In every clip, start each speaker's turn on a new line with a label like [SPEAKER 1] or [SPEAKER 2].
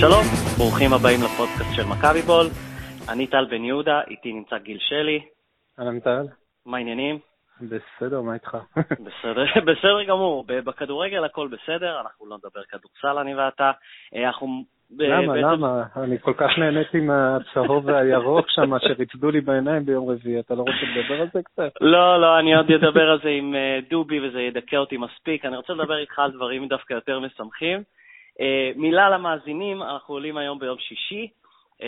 [SPEAKER 1] שלום, ברוכים הבאים לפודקאסט של מכבי בול. אני טל בן יהודה, איתי נמצא גיל שלי.
[SPEAKER 2] אהלן טל.
[SPEAKER 1] מה העניינים?
[SPEAKER 2] בסדר, מה איתך?
[SPEAKER 1] בסדר, בסדר גמור. בכדורגל הכל בסדר, אנחנו לא נדבר כדורסל, אני ואתה. אה, אנחנו...
[SPEAKER 2] למה,
[SPEAKER 1] בעצם...
[SPEAKER 2] למה? אני כל כך נהניתי מהצהוב והירוק שם, שריצדו לי בעיניים ביום רביעי. אתה לא רוצה לדבר על זה קצת?
[SPEAKER 1] לא, לא, אני עוד אדבר על זה עם אה, דובי, וזה ידכא אותי מספיק. אני רוצה לדבר איתך על דברים דווקא יותר משמחים. Uh, מילה למאזינים, אנחנו עולים היום ביום שישי. Uh,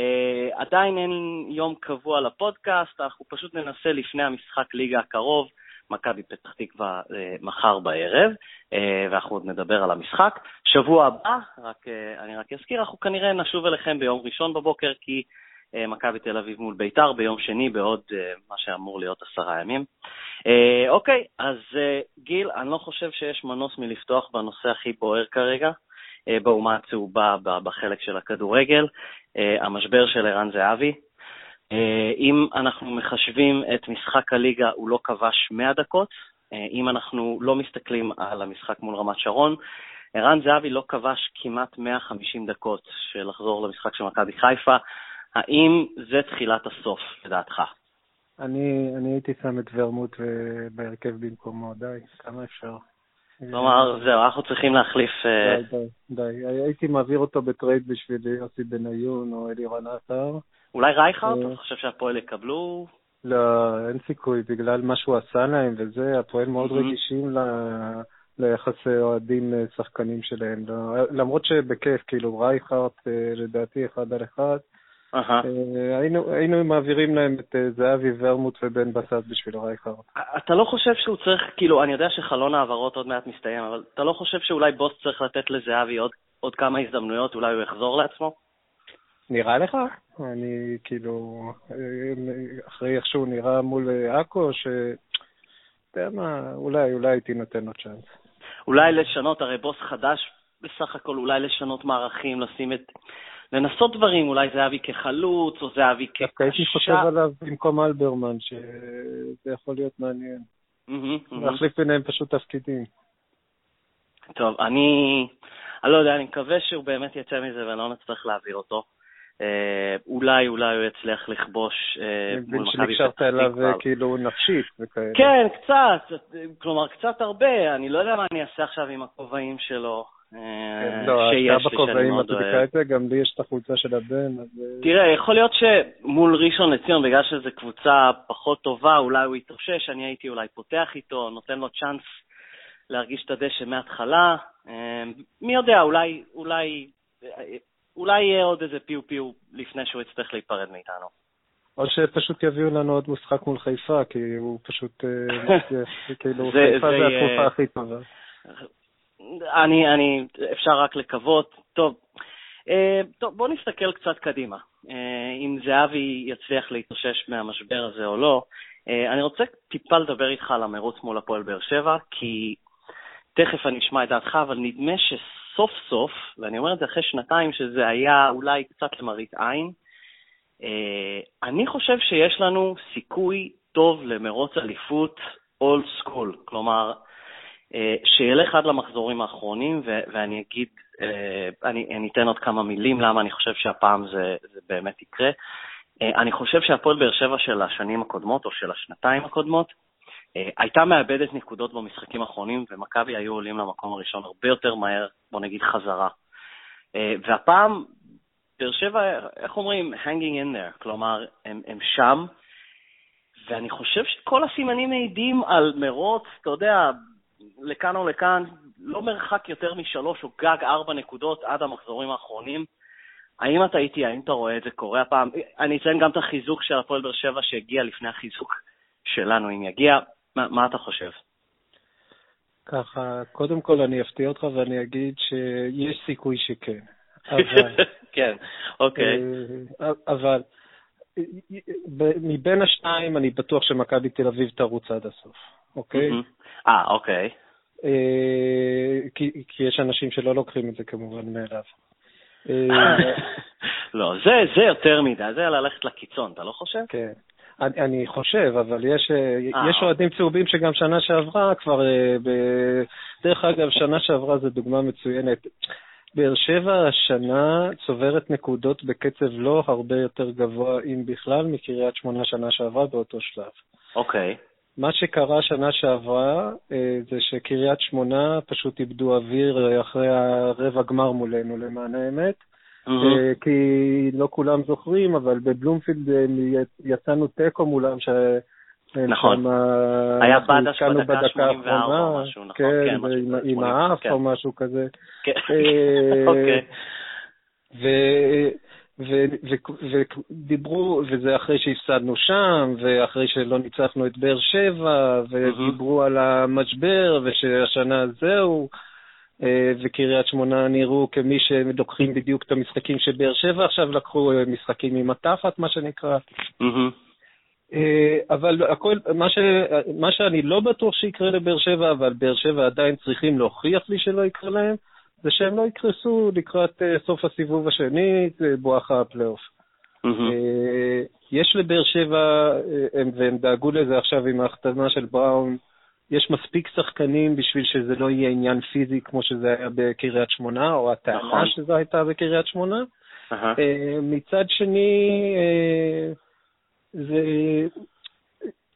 [SPEAKER 1] עדיין אין יום קבוע לפודקאסט, אנחנו פשוט ננסה לפני המשחק ליגה הקרוב, מכבי פתח תקווה uh, מחר בערב, uh, ואנחנו עוד נדבר על המשחק. שבוע הבא, רק, uh, אני רק אזכיר, אנחנו כנראה נשוב אליכם ביום ראשון בבוקר, כי uh, מכבי תל אביב מול ביתר ביום שני בעוד uh, מה שאמור להיות עשרה ימים. Uh, אוקיי, אז uh, גיל, אני לא חושב שיש מנוס מלפתוח בנושא הכי בוער כרגע. אה, באומה הצהובה בחלק של הכדורגל, אה, המשבר של ערן זהבי. אה, אם אנחנו מחשבים את משחק הליגה, הוא לא כבש 100 דקות. אם אנחנו לא מסתכלים על המשחק מול רמת שרון, ערן זהבי לא כבש כמעט 150 דקות של לחזור למשחק של מכבי חיפה. האם זה תחילת הסוף, לדעתך?
[SPEAKER 2] אני, אני הייתי שם את ורמוט בהרכב במקומו, די, כמה אפשר?
[SPEAKER 1] כלומר, זהו, אנחנו צריכים להחליף...
[SPEAKER 2] אה, די, די, די. הייתי מעביר אותו ב trade בשביל יוסי בניון או אלירן עטר.
[SPEAKER 1] אולי רייכרד? אה, אתה חושב שהפועל יקבלו?
[SPEAKER 2] לא, אין סיכוי, בגלל מה שהוא עשה להם וזה, הפועל מאוד רגישים ליחסי אוהדים אה, שחקנים שלהם. לא, למרות שבכיף, כאילו רייכרד לדעתי אחד על אחד. אה, היינו, היינו מעבירים להם את אה, זהבי ורמוט ובן בסט בשביל רייכרד.
[SPEAKER 1] אתה לא חושב שהוא צריך, כאילו, אני יודע שחלון העברות עוד מעט מסתיים, אבל אתה לא חושב שאולי בוס צריך לתת לזהבי עוד, עוד כמה הזדמנויות, אולי הוא יחזור לעצמו?
[SPEAKER 2] נראה לך? אני כאילו, אה, אחרי איך שהוא נראה מול עכו, ש... אתה יודע מה, אולי, אולי הייתי נותן לו צ'אנס.
[SPEAKER 1] אולי לשנות, הרי בוס חדש בסך הכל, אולי לשנות מערכים, לשים את... לנסות דברים, אולי זהבי כחלוץ, או זהבי כקשר.
[SPEAKER 2] דווקא הייתי חושב עליו במקום אלברמן, שזה יכול להיות מעניין. להחליף ביניהם פשוט תפקידים.
[SPEAKER 1] טוב, אני, אני לא יודע, אני מקווה שהוא באמת יצא מזה ולא נצטרך להעביר אותו. אה, אולי, אולי הוא יצליח לכבוש
[SPEAKER 2] אה, מול מכבי פתח תקווה. שנקשרת אליו כאילו נפשית וכאלה.
[SPEAKER 1] כן, קצת, כלומר, קצת הרבה. אני לא יודע מה אני אעשה עכשיו עם הכובעים שלו.
[SPEAKER 2] כן, לא, אתה בכובעים, אתה תקרא את זה, גם לי יש את החולצה של הבן. אה,
[SPEAKER 1] תראה, יכול להיות שמול ראשון לציון, בגלל שזו קבוצה פחות טובה, אולי הוא יתאושש, אני הייתי אולי פותח איתו, נותן לו צ'אנס להרגיש את הדשא מההתחלה. אה, מי יודע, אולי, אולי, אולי יהיה עוד איזה פיו פיו לפני שהוא יצטרך להיפרד מאיתנו.
[SPEAKER 2] או שפשוט יביאו לנו עוד משחק מול חיפה, כי הוא פשוט, אה, כאילו, חיפה זה התקופה הכי טובה.
[SPEAKER 1] אני, אני, אפשר רק לקוות. טוב, אה, טוב, בואו נסתכל קצת קדימה. אה, אם זהבי יצליח להתאושש מהמשבר הזה או לא. אה, אני רוצה טיפה לדבר איתך על המרוץ מול הפועל באר שבע, כי תכף אני אשמע את דעתך, אבל נדמה שסוף סוף, ואני אומר את זה אחרי שנתיים שזה היה אולי קצת למראית עין, אני חושב שיש לנו סיכוי טוב למרוץ אליפות אולד סקול. כלומר, שילך עד למחזורים האחרונים, ו- ואני אגיד, אה, אני, אני אתן עוד כמה מילים למה אני חושב שהפעם זה, זה באמת יקרה. אה, אני חושב שהפועל באר שבע של השנים הקודמות, או של השנתיים הקודמות, הייתה מאבדת נקודות במשחקים האחרונים, ומכבי היו עולים למקום הראשון הרבה יותר מהר, בוא נגיד חזרה. והפעם, באר שבע, איך אומרים? hanging in there, כלומר, הם, הם שם, ואני חושב שכל הסימנים מעידים על מרוץ, אתה יודע, לכאן או לכאן, לא מרחק יותר משלוש או גג ארבע נקודות עד המחזורים האחרונים. האם אתה איתי, האם אתה רואה את זה קורה הפעם? אני אציין גם את החיזוק של הפועל באר שבע שהגיע לפני החיזוק שלנו, אם יגיע. מה, מה אתה חושב?
[SPEAKER 2] ככה, קודם כל אני אפתיע אותך ואני אגיד שיש סיכוי שכן. אבל...
[SPEAKER 1] כן, אוקיי.
[SPEAKER 2] אה, אבל מבין השניים אני בטוח שמכבי תל אביב תרוץ עד הסוף, אוקיי?
[SPEAKER 1] אה, אוקיי.
[SPEAKER 2] אה, כי, כי יש אנשים שלא לוקחים את זה כמובן מאליו.
[SPEAKER 1] אה, לא, זה, זה יותר מדי, זה ללכת לקיצון, אתה לא חושב?
[SPEAKER 2] כן. אני, אני חושב, אבל יש, אה, יש אוהדים צהובים שגם שנה שעברה כבר, ב... דרך אגב, שנה שעברה זו דוגמה מצוינת. באר שבע השנה צוברת נקודות בקצב לא הרבה יותר גבוה, אם בכלל, מקריית שמונה שנה שעברה באותו שלב.
[SPEAKER 1] אוקיי.
[SPEAKER 2] מה שקרה שנה שעברה אה, זה שקריית שמונה פשוט איבדו אוויר אחרי הרבע גמר מולנו, למען האמת.
[SPEAKER 1] מהמם.
[SPEAKER 2] כי לא כולם זוכרים, אבל בבלומפילד אה, יצאנו תיקו מולם, ש...
[SPEAKER 1] נכון. היה בדש בדקה 84
[SPEAKER 2] האחרונה,
[SPEAKER 1] או משהו, נכון?
[SPEAKER 2] כן,
[SPEAKER 1] כן,
[SPEAKER 2] עם-
[SPEAKER 1] כזה,
[SPEAKER 2] עם
[SPEAKER 1] 80,
[SPEAKER 2] האף
[SPEAKER 1] כן.
[SPEAKER 2] או משהו כזה.
[SPEAKER 1] כן. אוקיי.
[SPEAKER 2] ודיברו, וזה אחרי שהפסדנו שם, ואחרי שלא ניצחנו את באר שבע, ודיברו על המשבר, ושהשנה זהו, אה, וקריית שמונה נראו כמי שלוקחים בדיוק את המשחקים שבאר שבע עכשיו לקחו, אה, משחקים עם התחת, מה שנקרא.
[SPEAKER 1] מהמם.
[SPEAKER 2] אה, אבל הכל, מה, ש, מה שאני לא בטוח שיקרה לבאר שבע, אבל באר שבע עדיין צריכים להוכיח לי שלא יקרה להם, זה שהם לא יקרסו לקראת אה, סוף הסיבוב השני, בואכה הפלייאוף. אה, יש לבאר שבע, אה, הם- והם דאגו לזה עכשיו עם ההחתמה של בראון, יש מספיק שחקנים בשביל שזה לא יהיה עניין פיזי כמו שזה היה בקריית שמונה, או הטענה
[SPEAKER 1] נכון.
[SPEAKER 2] שזה הייתה בקריית שמונה. אה, מצד שני, זה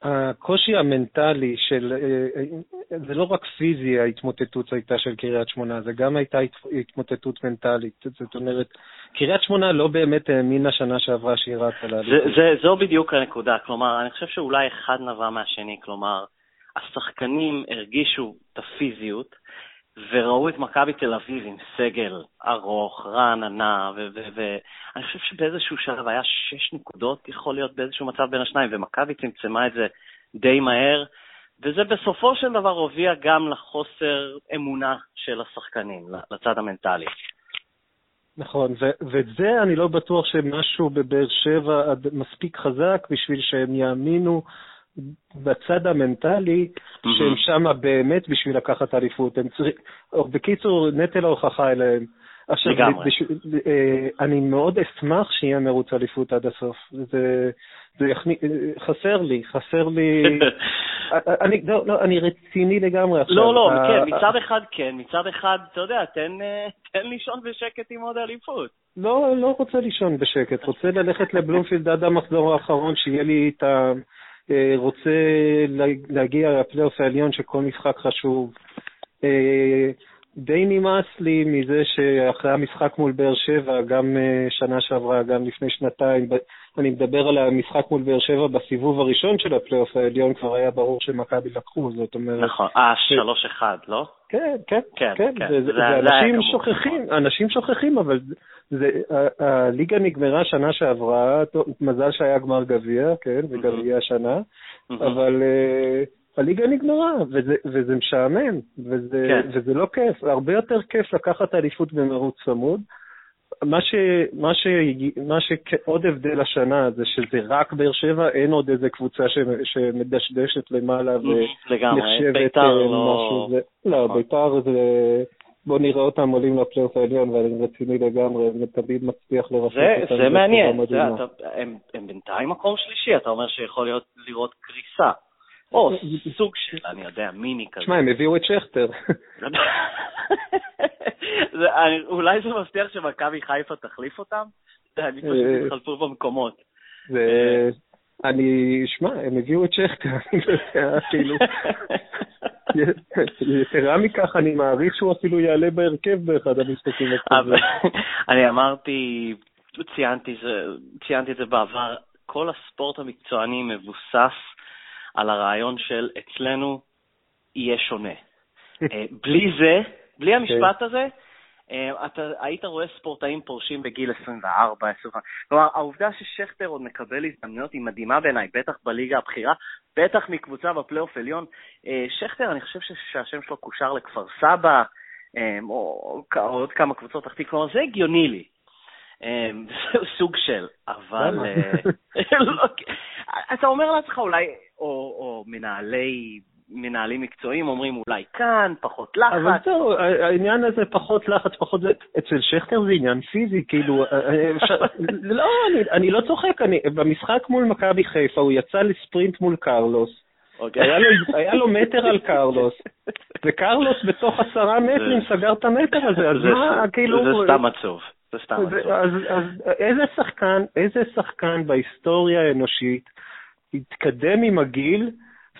[SPEAKER 2] הקושי המנטלי של, אה, אה, זה לא רק פיזי ההתמוטטות הייתה של קריית שמונה, זה גם הייתה הת- התמוטטות מנטלית. זאת אומרת, קריית שמונה לא באמת האמינה שנה שעברה שהיא רצה
[SPEAKER 1] זה,
[SPEAKER 2] לאליפות.
[SPEAKER 1] זה, זו בדיוק הנקודה, כלומר, אני חושב שאולי אחד נבע מהשני, כלומר, השחקנים הרגישו את הפיזיות וראו את מכבי תל אביב עם סגל ארוך, רעננה, ואני חושב שבאיזשהו שלב היה שש נקודות, יכול להיות באיזשהו מצב בין השניים, ומכבי צמצמה את זה די מהר, וזה בסופו של דבר הוביל גם לחוסר אמונה של השחקנים, לצד המנטלי.
[SPEAKER 2] נכון, ו- וזה אני לא בטוח שמשהו בבאר שבע מספיק חזק בשביל שהם יאמינו בצד המנטלי שהם שמה באמת בשביל לקחת אליפות. הם צריכים, בקיצור, נטל ההוכחה אליהם. עכשיו,
[SPEAKER 1] לגמרי.
[SPEAKER 2] בשביל, אה, אני מאוד אשמח שיהיה מרוץ אליפות עד הסוף. זה, זה יכני, אה, חסר לי, חסר לי... אה, אני, לא, לא, אני רציני לגמרי עכשיו.
[SPEAKER 1] לא, לא,
[SPEAKER 2] ה-
[SPEAKER 1] כן,
[SPEAKER 2] ה-
[SPEAKER 1] מצד אחד כן, מצד אחד, אתה יודע, תן, אה, תן לישון בשקט עם עוד אליפות.
[SPEAKER 2] לא, לא רוצה לישון בשקט, רוצה ללכת לבלומפילד עד המחזור האחרון, שיהיה לי את ה... אה, רוצה לה- להגיע לפלייאוף העליון שכל משחק חשוב. אה, די נמאס לי מזה שאחרי המשחק מול באר שבע, גם אה, שנה שעברה, גם לפני שנתיים, אני מדבר על המשחק מול באר שבע בסיבוב הראשון של הפלייאוף העליון, כבר היה ברור שמכבי לקחו, זאת אומרת...
[SPEAKER 1] נכון, אה, שלוש אחד, לא?
[SPEAKER 2] כן, כן,
[SPEAKER 1] כן,
[SPEAKER 2] כן,
[SPEAKER 1] כן.
[SPEAKER 2] זה-
[SPEAKER 1] זה-
[SPEAKER 2] זה-
[SPEAKER 1] זה
[SPEAKER 2] אנשים. שוכחים, אנשים שוכחים, אבל זה, הליגה נגמרה שנה שעברה, מזל שהיה גמר גביע, כן, וגם יהיה השנה, אבל אה, הליגה נגמרה, וזה, וזה משעמם, וזה,
[SPEAKER 1] כן.
[SPEAKER 2] וזה לא כיף, הרבה יותר כיף לקחת אליפות במרוץ צמוד. מה, ש, מה, ש, מה שעוד הבדל השנה זה שזה רק באר שבע, אין עוד איזה קבוצה ש, שמדשדשת למעלה ו...
[SPEAKER 1] לגמרי,
[SPEAKER 2] נחשבת
[SPEAKER 1] ביתר
[SPEAKER 2] אה,
[SPEAKER 1] לא...
[SPEAKER 2] משהו. זה, לא,
[SPEAKER 1] נכון.
[SPEAKER 2] ביתר זה... בוא נראה אותם עולים לפלייאוף העליון, ואני רציני לגמרי, זה תמיד מצליח לרפות אותם.
[SPEAKER 1] זה מעניין, הם בינתיים מקום שלישי, אתה אומר שיכול להיות לראות קריסה. או סוג של, אני יודע, מיני כזה.
[SPEAKER 2] תשמע, הם הביאו את שכטר.
[SPEAKER 1] אולי זה מבטיח שמכבי חיפה תחליף אותם? אני פשוט
[SPEAKER 2] אה,
[SPEAKER 1] התחלפו במקומות.
[SPEAKER 2] אני, שמע, הם הביאו את שכטר, אני לא יודע, כאילו... יתרה מכך, אני מעריך שהוא אפילו יעלה בהרכב באחד המשחקים הקרובים.
[SPEAKER 1] אני אמרתי, ציינתי את זה בעבר, כל הספורט המקצועני מבוסס על הרעיון של אצלנו יהיה שונה. אה, בלי זה, בלי המשפט הזה, אה, אתה היית רואה ספורטאים פורשים בגיל 24, 25. כלומר, העובדה ששכטר עוד מקבל הזדמנויות היא מדהימה בעיניי, בטח בליגה הבכירה, בטח מקבוצה בפלייאוף עליון. אה, שכטר, אני חושב שהשם שלו קושר לכפר סבא, או, עוד כמה קבוצות תחתית, כלומר, זה הגיוני לי. אה, זה סוג של, אבל... לא, אתה אומר לעצמך אולי, או, או מנהלי מנהלים מקצועיים אומרים אולי כאן, פחות לחץ.
[SPEAKER 2] אבל זהו, העניין הזה פחות לחץ, פחות זה, אצל שכטר זה עניין פיזי, כאילו, אפשר, לא, אני, אני לא צוחק, אני, במשחק מול מכבי חיפה הוא יצא לספרינט מול קרלוס,
[SPEAKER 1] אוקיי.
[SPEAKER 2] היה לו, היה לו מטר על קרלוס, וקרלוס בתוך עשרה מטרים סגר את המטר הזה, אז מה, כאילו...
[SPEAKER 1] זה סתם עצוב. זה סתם עצוב.
[SPEAKER 2] אז איזה שחקן, איזה שחקן בהיסטוריה האנושית התקדם עם הגיל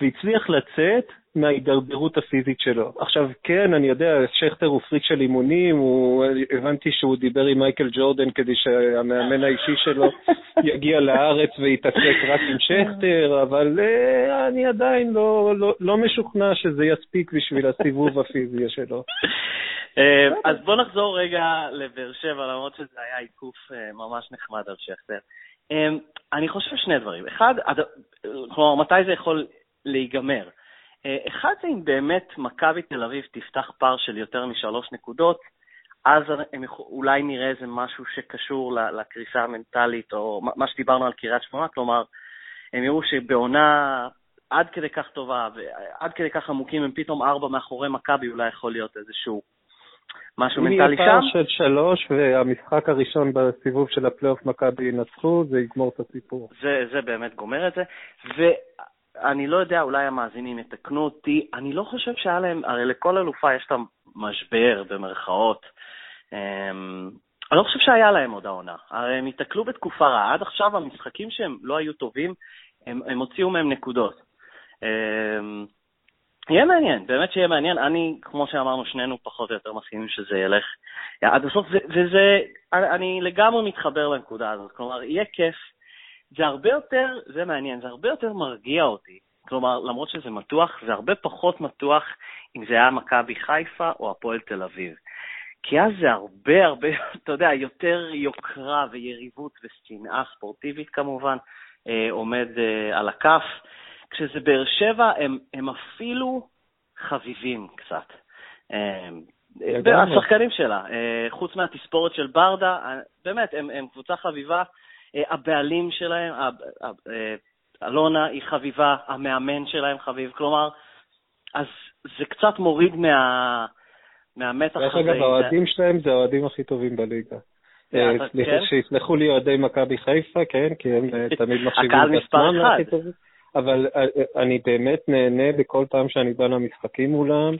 [SPEAKER 2] והצליח לצאת מההידרדרות הפיזית שלו. עכשיו, כן, אני יודע, שכטר הוא פריק של אימונים, הוא, הבנתי שהוא דיבר עם מייקל ג'ורדן כדי שהמאמן האישי שלו יגיע לארץ ויתעסק רק עם שכטר, אבל uh, אני עדיין לא, לא, לא משוכנע שזה יספיק בשביל הסיבוב הפיזי שלו.
[SPEAKER 1] אה, אז בוא נחזור רגע לבאר שבע, למרות שזה היה עיקוף אה, ממש נחמד על שכטר. אני חושב שני דברים. אחד, כלומר, מתי זה יכול להיגמר? אה, אחד זה אם באמת מכבי תל אביב תפתח פער של יותר משלוש נקודות, אז אולי נראה איזה משהו שקשור לקריסה המנטלית, או מה שדיברנו על קריית שמונה, כלומר, הם יראו שבעונה עד כדי כך טובה ועד כדי כך עמוקים, הם פתאום ארבע מאחורי מכבי, אולי יכול להיות איזשהו משהו מנטלי שם. יהיה פער
[SPEAKER 2] של שלוש והמשחק הראשון בסיבוב של הפלייאוף מכבי ינצחו, זה יגמור את הסיפור.
[SPEAKER 1] זה, זה באמת גומר את זה. אני לא יודע, אולי המאזינים יתקנו אותי, אני לא חושב שהיה להם, הרי לכל אלופה יש את המשבר, במרכאות. אמ, אני לא חושב שהיה להם עוד העונה. הרי הם התקלו בתקופה רעה. עד עכשיו המשחקים שהם לא היו טובים, הם, הם הוציאו מהם נקודות. אמ, יהיה מעניין, באמת שיהיה מעניין. אני, כמו שאמרנו, שנינו פחות או יותר מסכימים שזה ילך עד הסוף, וזה, אני לגמרי מתחבר לנקודה הזאת. כלומר, יהיה כיף זה הרבה יותר, זה מעניין, זה הרבה יותר מרגיע אותי. כלומר, למרות שזה מתוח, זה הרבה פחות מתוח אם זה היה מכבי חיפה או הפועל תל אביב. כי אז זה הרבה הרבה, אתה יודע, יותר יוקרה ויריבות ושנאה ספורטיבית כמובן אה, עומד אה, על הכף. כשזה באר שבע, הם, הם אפילו חביבים קצת. אה, השחקנים שלה, אה, חוץ מהתספורת של ברדה, אה, באמת, הם, הם קבוצה חביבה. הבעלים שלהם, אלונה היא חביבה, המאמן שלהם חביב, כלומר, אז זה קצת מוריד מה, מהמתח הזה.
[SPEAKER 2] דרך אגב, האוהדים שלהם זה האוהדים הכי טובים בליגה. סליחה, כן? שיסלחו לי אוהדי מכבי חיפה, כן, כי הם תמיד מחשיבים
[SPEAKER 1] את עצמם הכי טובים.
[SPEAKER 2] אבל אני באמת נהנה בכל פעם שאני בא למשחקים מולם.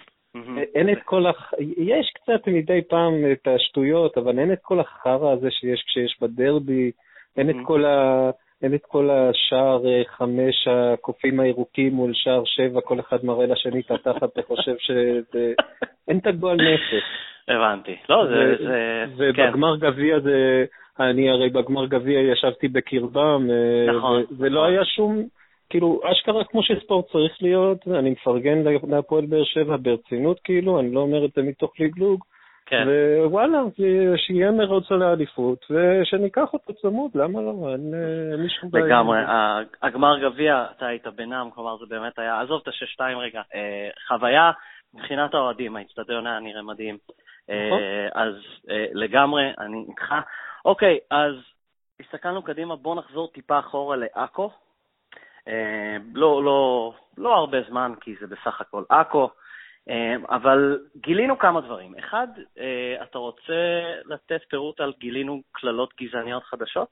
[SPEAKER 2] אין את כל הח... יש קצת מדי פעם את השטויות, אבל אין את כל החרא הזה שיש כשיש בדרבי. אין את כל ה... אין את כל השער אה, חמש הקופים הירוקים מול שער שבע, כל אחד מראה לשני את התחת וחושב שזה... אין את הגועל נפש.
[SPEAKER 1] הבנתי. לא, זה... זה...
[SPEAKER 2] כן. ובגמר גביע זה... אני הרי בגמר גביע ישבתי בקרבם,
[SPEAKER 1] אה, נכון.
[SPEAKER 2] זה לא היה שום... כאילו, אשכרה כמו שספורט צריך להיות, אני מפרגן להפועל באר שבע ברצינות, כאילו, אני לא אומר את זה מתוך לגלוג. כן. ווואלה, שיהיה מרוץ על האליפות, ושניקח אותו צמוד, למה לא? אין לי שום בעיה.
[SPEAKER 1] לגמרי. הגמר גביע, אתה היית בינם, כלומר זה באמת היה, עזוב את השש-שתיים רגע, אה, חוויה מבחינת האוהדים, האצטדיון היה נראה מדהים. אה, נכון. אז אה, לגמרי, אני איתך. אוקיי, אז הסתכלנו קדימה, בואו נחזור טיפה אחורה לעכו. לא, לא, לא הרבה זמן, כי זה בסך הכל עכו. אמ, אבל גילינו כמה דברים. אחד, אה, אתה רוצה לתת פירוט על גילינו קללות גזעניות חדשות?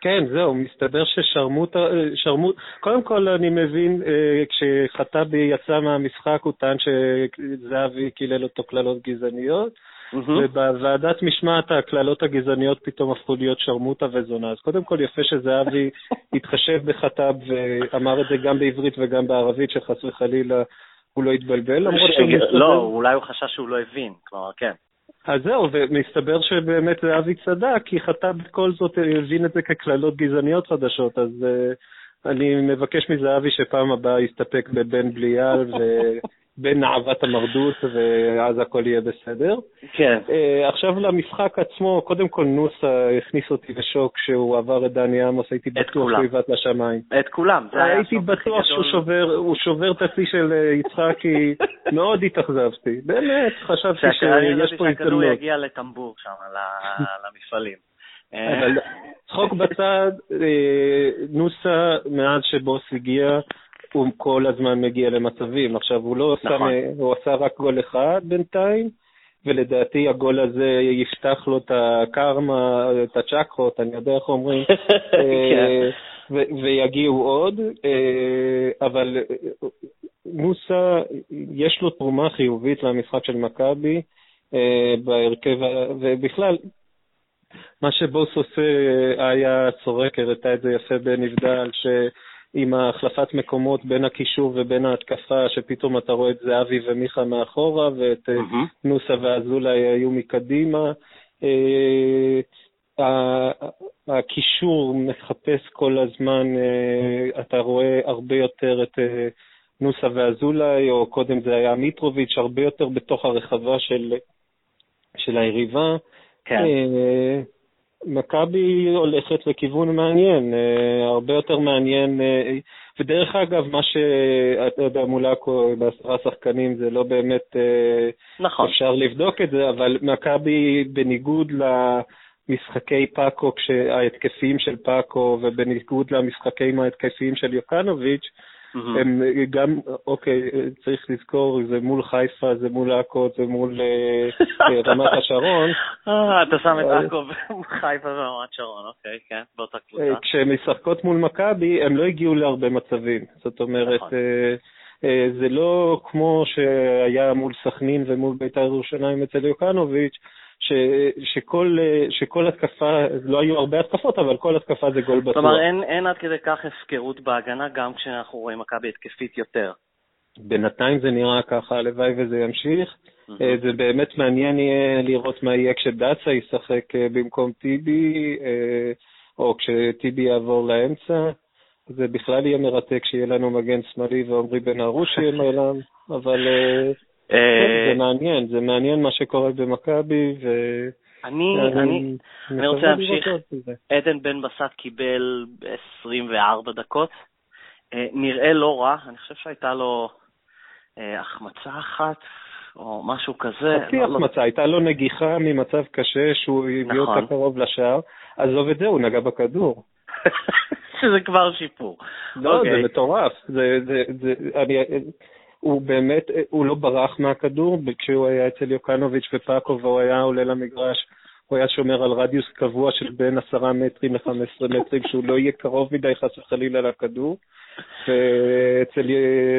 [SPEAKER 2] כן, זהו, מסתבר ששרמוט, שרמוט, קודם כל אני מבין, אה, כשחטאבי יצא מהמשחק הוא טען שזהבי קילל אותו קללות גזעניות, mm-hmm. ובוועדת משמעת הקללות הגזעניות פתאום הפכו להיות שרמוטה וזונה. אז קודם כל יפה שזהבי התחשב בחטאב ואמר את זה גם בעברית וגם בערבית, שחס וחלילה הוא לא התבלבל, למרות שהוא מסתבר...
[SPEAKER 1] לא, אולי הוא חשש שהוא לא הבין, כלומר, כן.
[SPEAKER 2] אז זהו, ומסתבר שבאמת אבי צדק, כי חטא בכל זאת הבין את זה כקללות גזעניות חדשות, אז uh, אני מבקש מזהבי שפעם הבאה יסתפק בבן בליעל בין נעבת המרדות, ואז הכל יהיה בסדר.
[SPEAKER 1] כן.
[SPEAKER 2] Uh, עכשיו למשחק עצמו, קודם כל נוסה הכניס אותי לשוק כשהוא עבר את דני עמוס, הייתי בטוח שהוא יבעט לשמיים.
[SPEAKER 1] את כולם,
[SPEAKER 2] הייתי בטוח שהוא שובר, שובר את השיא של אה, יצחקי, מאוד התאכזבתי. באמת, חשבתי שיש פה הזדמנות.
[SPEAKER 1] שהכדור יגיע לטמבור שם, למפעלים.
[SPEAKER 2] אבל צחוק בצד, נוסה, מאז שבוס הגיע, הוא כל הזמן מגיע למצבים. עכשיו, הוא לא נכון. שם, הוא עשה רק גול אחד בינתיים, ולדעתי הגול הזה יפתח לו את הקרמה, את הצ'קרות, אני יודע איך אומרים.
[SPEAKER 1] כן.
[SPEAKER 2] ויגיעו עוד, אבל מוסא, יש לו תרומה חיובית למשחק של מכבי בהרכב, ובכלל, מה שבוס עושה היה צורק, הראתה את זה יפה בנבדל, שעם החלפת מקומות בין הקישור ובין ההתקפה, שפתאום אתה רואה את זהבי ומיכה מאחורה, ואת mm-hmm. נוסה ואזולאי היו מקדימה. אה, הקישור מחפש כל הזמן, אה, אתה רואה הרבה יותר את נוסה ואזולאי, או קודם זה היה מיטרוביץ', הרבה יותר בתוך הרחבה של, של היריבה.
[SPEAKER 1] כן.
[SPEAKER 2] מכבי הולכת לכיוון מעניין, אה, הרבה יותר מעניין. אה, ודרך אגב, מה שאתה יודע, מול עכו בעשרה שחקנים זה לא באמת אה,
[SPEAKER 1] נכון.
[SPEAKER 2] אפשר לבדוק את זה, אבל מכבי, בניגוד למשחקי פאקו, ההתקפיים של פאקו, ובניגוד למשחקים ההתקפיים של יוקנוביץ', Mm-hmm. הם גם, אוקיי, צריך לזכור, זה מול חיפה, זה מול עכו, זה מול אה, אה, רמת השרון.
[SPEAKER 1] אה, אתה שם את עכו וחיפה ורמת שרון, אוקיי, כן, באותה קבוצה.
[SPEAKER 2] כשהן משחקות מול מכבי, הם לא הגיעו להרבה מצבים. זאת אומרת, נכון. זה לא כמו שהיה מול סכנין ומול בית"ר ירושלים אצל יוקנוביץ', ש, שכל, שכל התקפה, לא היו הרבה התקפות, אבל כל התקפה זה גול בטוח.
[SPEAKER 1] אומרת, אין, אין עד כדי כך הפקרות בהגנה, גם כשאנחנו רואים מכבי התקפית יותר.
[SPEAKER 2] בינתיים זה נראה ככה, הלוואי וזה ימשיך. Mm-hmm. זה באמת מעניין יהיה לראות מה יהיה כשדאצה ישחק אה, במקום טיבי, אה, או כשטיבי יעבור לאמצע. זה בכלל יהיה מרתק שיהיה לנו מגן שמאלי ועמרי בן ארוש יהיה מעולם, אבל זה מעניין, זה מעניין מה שקורה במכבי, ו...
[SPEAKER 1] אני, אני, אני רוצה להמשיך. עדן בן בסט קיבל 24 דקות. אה, נראה לא רע, אני חושב שהייתה לו אה, החמצה אחת, או משהו כזה.
[SPEAKER 2] חצי לא, החמצה, הייתה לו נגיחה ממצב קשה שהוא הביא אותה נכון. קרוב לשער. עזוב את זה, הוא נגע בכדור.
[SPEAKER 1] שזה כבר שיפור.
[SPEAKER 2] לא, זה אוקיי. מטורף. הוא באמת, הוא לא ברח מהכדור, כשהוא היה אצל יוקנוביץ' ופאקו והוא היה עולה למגרש, הוא היה שומר על רדיוס קבוע של בין עשרה מטרים ל-15 מטרים, שהוא לא יהיה קרוב מדי חס וחלילה לכדור, ואצל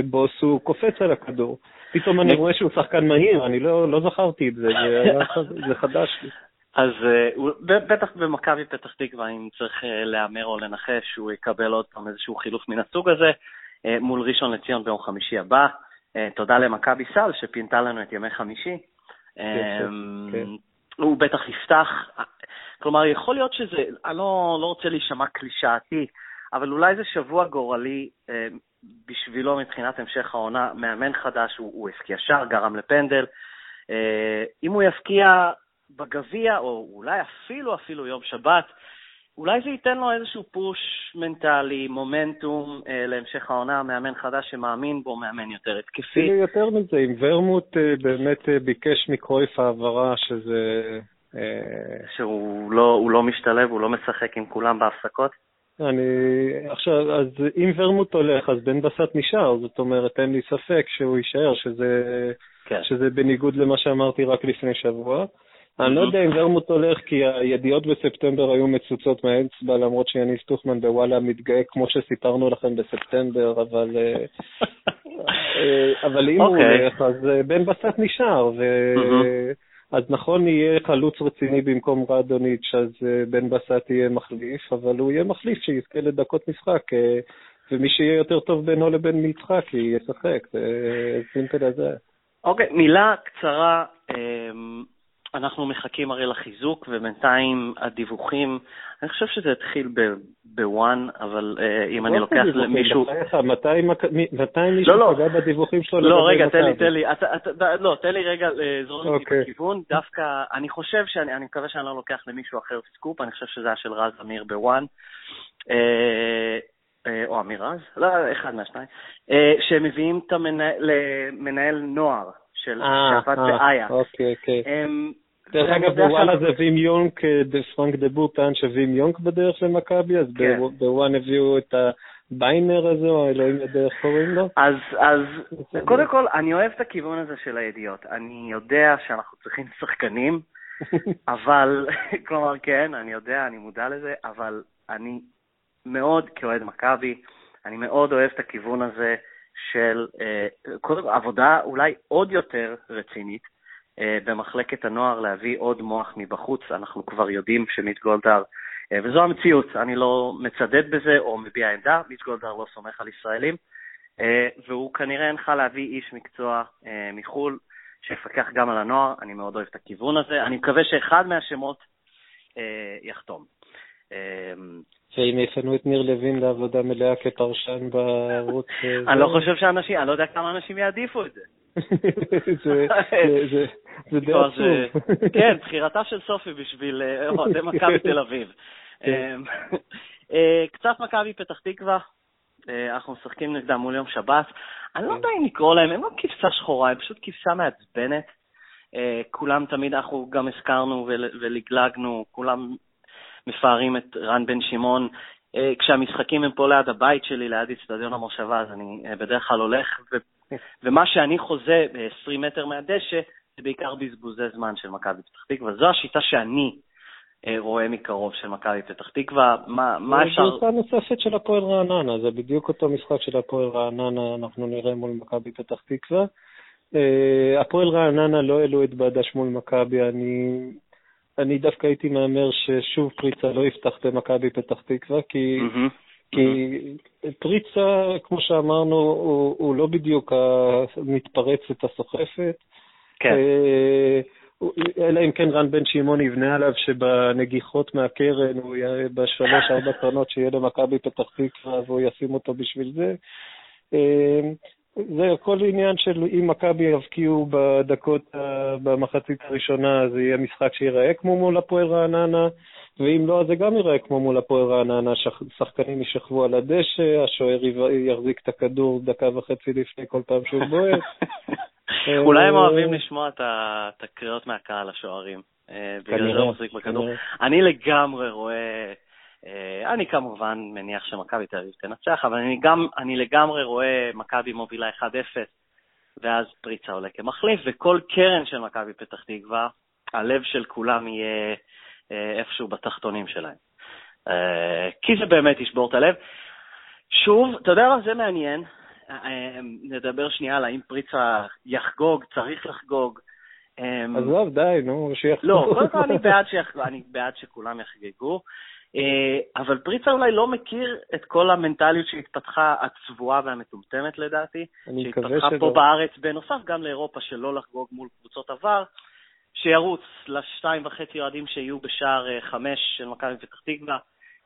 [SPEAKER 2] בוס הוא קופץ על הכדור. פתאום אני רואה שהוא שחקן מהיר, אני לא, לא זכרתי את זה, זה, היה, זה חדש לי.
[SPEAKER 1] אז uh, בטח במכבי פתח תקווה, אם צריך uh, להמר או לנחש, שהוא יקבל עוד פעם איזשהו חילוף מן הסוג הזה, מול ראשון לציון ביום חמישי הבא. אה, תודה למכבי סל שפינתה לנו את ימי חמישי. אמ, כן. הוא בטח יפתח, כלומר, יכול להיות שזה, אני לא, לא רוצה להישמע קלישאתי, אבל אולי זה שבוע גורלי אה, בשבילו מבחינת המשך העונה. מאמן חדש, הוא, הוא הפקיע שער, גרם לפנדל. אה, אם הוא יפקיע בגביע, או אולי אפילו אפילו יום שבת, אולי זה ייתן לו איזשהו פוש מנטלי, מומנטום אה, להמשך העונה, מאמן חדש שמאמין בו, מאמן יותר התקפי.
[SPEAKER 2] יותר מזה, אם ורמוט אה, באמת אה, ביקש מקרויף העברה, שזה...
[SPEAKER 1] אה... שהוא לא, לא משתלב, הוא לא משחק עם כולם בהפסקות?
[SPEAKER 2] אני... עכשיו, אז אם ורמוט הולך, אז בן בסט נשאר, זאת אומרת, אין לי ספק שהוא יישאר, שזה, כן. שזה בניגוד למה שאמרתי רק לפני שבוע. אני לא יודע אם ורמוט הולך, כי הידיעות בספטמבר היו מצוצות מהאצבע, למרות שיניס טוחמן בוואלה מתגאה כמו שסיפרנו לכם בספטמבר, אבל, אה, אה, אבל אם הוא אוקיי. הולך, אז אה, בן בסט נשאר, ו... אז נכון יהיה חלוץ רציני במקום רדוניץ', אז בן בסט יהיה מחליף, אבל הוא יהיה מחליף שיזכה לדקות משחק, ומי שיהיה יותר טוב בינו לבין מצחק ישחק, זה simple הזה.
[SPEAKER 1] אוקיי, מילה קצרה. אנחנו מחכים הרי לחיזוק, ובינתיים הדיווחים, אני חושב שזה התחיל ב ONE, אבל uh, אם אני לוקח למישהו...
[SPEAKER 2] מתי מישהו לא, לא. פגע בדיווחים שלו?
[SPEAKER 1] לא, רגע, תן לי, תן לי, לא, תן לי רגע לזרום אותי אוקיי. בכיוון. דווקא, אני חושב שאני, אני מקווה שאני לא לוקח למישהו אחר סקופ, אני חושב שזה היה של רז אמיר ב ONE. אה, אה, או אמיר רז, לא, אחד מהשניים, שהם מביאים את המנהל נוער של שעבד באייאקס.
[SPEAKER 2] אוקיי, אוקיי. דרך אגב, בוואלה זה וים יונק, פרנק דה בור טען שווים יונק בדרך למכבי, אז כן. ב ONE הביאו את הביינר הזה, או אלוהים יודע איך קוראים לו.
[SPEAKER 1] אז, אז קודם כל, אני אוהב את הכיוון הזה של הידיעות. אני יודע שאנחנו צריכים שחקנים, אבל, כלומר, כן, אני יודע, אני מודע לזה, אבל אני מאוד כאוהד מכבי, אני מאוד אוהב את הכיוון הזה של כל עבודה אולי עוד יותר רצינית במחלקת הנוער להביא עוד מוח מבחוץ. אנחנו כבר יודעים שמיט גולדהר, וזו המציאות, אני לא מצדד בזה או מביע עמדה, מיט גולדהר לא סומך על ישראלים, והוא כנראה הנחה להביא איש מקצוע מחו"ל שיפקח גם על הנוער, אני מאוד אוהב את הכיוון הזה. אני מקווה שאחד מהשמות אה, יחתום.
[SPEAKER 2] אה, ואם יפנו את ניר לוין לעבודה מלאה כפרשן בערוץ...
[SPEAKER 1] אה, אני לא חושב שאנשים, אני לא יודע כמה אנשים יעדיפו את זה.
[SPEAKER 2] זה די עצוב.
[SPEAKER 1] כן, בחירתה של סופי בשביל אוהדי מכבי תל אביב. כן. קצת מכבי פתח תקווה, אנחנו משחקים נגדם מול יום שבת. אני לא כן. יודע אם לקרוא להם, הם לא כבשה שחורה, הם פשוט כבשה מעצבנת. אה, כולם תמיד, אנחנו גם הזכרנו ולגלגנו, כולם מפארים את רן בן שמעון. אה, כשהמשחקים הם פה ליד הבית שלי, ליד אצטדיון המושבה, אז אני אה, בדרך כלל הולך, ו- ומה שאני חוזה ב-20 מטר מהדשא, זה בעיקר בזבוזי זמן של מכבי פתח תקווה. זו השיטה שאני רואה מקרוב של מכבי פתח תקווה. מה, מה אפשר...
[SPEAKER 2] זו גרסה נוספת של הפועל רעננה, זה בדיוק אותו משחק של הפועל רעננה, אנחנו נראה מול מכבי פתח תקווה. אה, הפועל רעננה לא העלו את בדש מול מכבי, אני, אני דווקא הייתי מהמר ששוב פריצה לא יפתח במכבי פתח תקווה, כי, mm-hmm. כי mm-hmm. פריצה, כמו שאמרנו, הוא, הוא לא בדיוק המתפרצת הסוחפת.
[SPEAKER 1] כן. אה,
[SPEAKER 2] אלא אם כן רן בן שמעון יבנה עליו שבנגיחות מהקרן, הוא יהיה בשלוש-ארבע קרנות שיהיה למכבי פתח תקווה והוא ישים אותו בשביל זה. אה, זה הכל עניין של אם מכבי יבקיעו בדקות, במחצית הראשונה, זה יהיה משחק שיראה כמו מול הפועל רעננה, ואם לא, אז זה גם יראה כמו מול הפועל רעננה, שחקנים יישכבו על הדשא, השוער יחזיק את הכדור דקה וחצי לפני כל פעם שהוא בועט.
[SPEAKER 1] אולי הם אוהבים לשמוע את הקריאות מהקהל, השוערים. אה, בגלל זה הוא מחזיק בכדור. אני לגמרי רואה... אה, אני כמובן מניח שמכבי תל אביב תנצח, אבל אני, גם, אני לגמרי רואה מכבי מובילה 1-0, ואז פריצה עולה כמחליף, וכל קרן של מכבי פתח תקווה, הלב של כולם יהיה אה, איפשהו בתחתונים שלהם. אה, כי זה באמת ישבור את הלב. שוב, אתה יודע מה, זה מעניין. נדבר שנייה על האם פריצה יחגוג, צריך לחגוג.
[SPEAKER 2] עזוב, די, נו, שיחגוג.
[SPEAKER 1] לא, קודם כל אני בעד שכולם יחגגו. אה, אבל פריצה אולי לא מכיר את כל המנטליות שהתפתחה, הצבועה והמטומטמת לדעתי, שהתפתחה פה בארץ, בנוסף גם לאירופה, שלא לחגוג מול קבוצות עבר, שירוץ לשתיים וחצי אוהדים שיהיו בשער אה, חמש של מכבי פתח תקווה,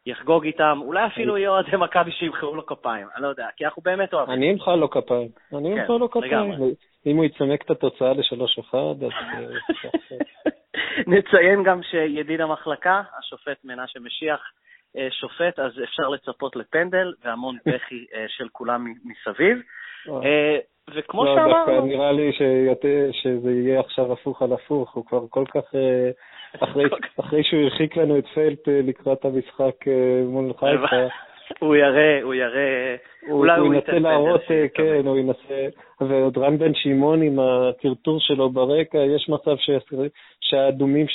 [SPEAKER 1] יחגוג איתם, אולי אפילו יהיו אוהדי מכבי שימחאו לו כפיים, אני לא יודע, כי אנחנו באמת אוהבים.
[SPEAKER 2] אני אמחא לו כפיים, אני אמחא לו כפיים. אם הוא יצמק את התוצאה לשלוש אחד, אז...
[SPEAKER 1] נציין גם שידיד המחלקה, השופט מנשה משיח, אה, שופט, אז אפשר לצפות לפנדל והמון בכי אה, של כולם מסביב. אה, וכמו לא, שאמרנו... דווקא
[SPEAKER 2] נראה לי שזה יהיה עכשיו הפוך על הפוך, הוא כבר כל כך... אחרי, אחרי שהוא הרחיק לנו את פלט לקראת המשחק מול חיפה,
[SPEAKER 1] הוא יראה, הוא יראה,
[SPEAKER 2] אולי הוא ינסה להראות, אה, כן, הוא ינסה, ועוד רן בן שמעון עם הטרטור שלו ברקע, יש מצב שהאדומים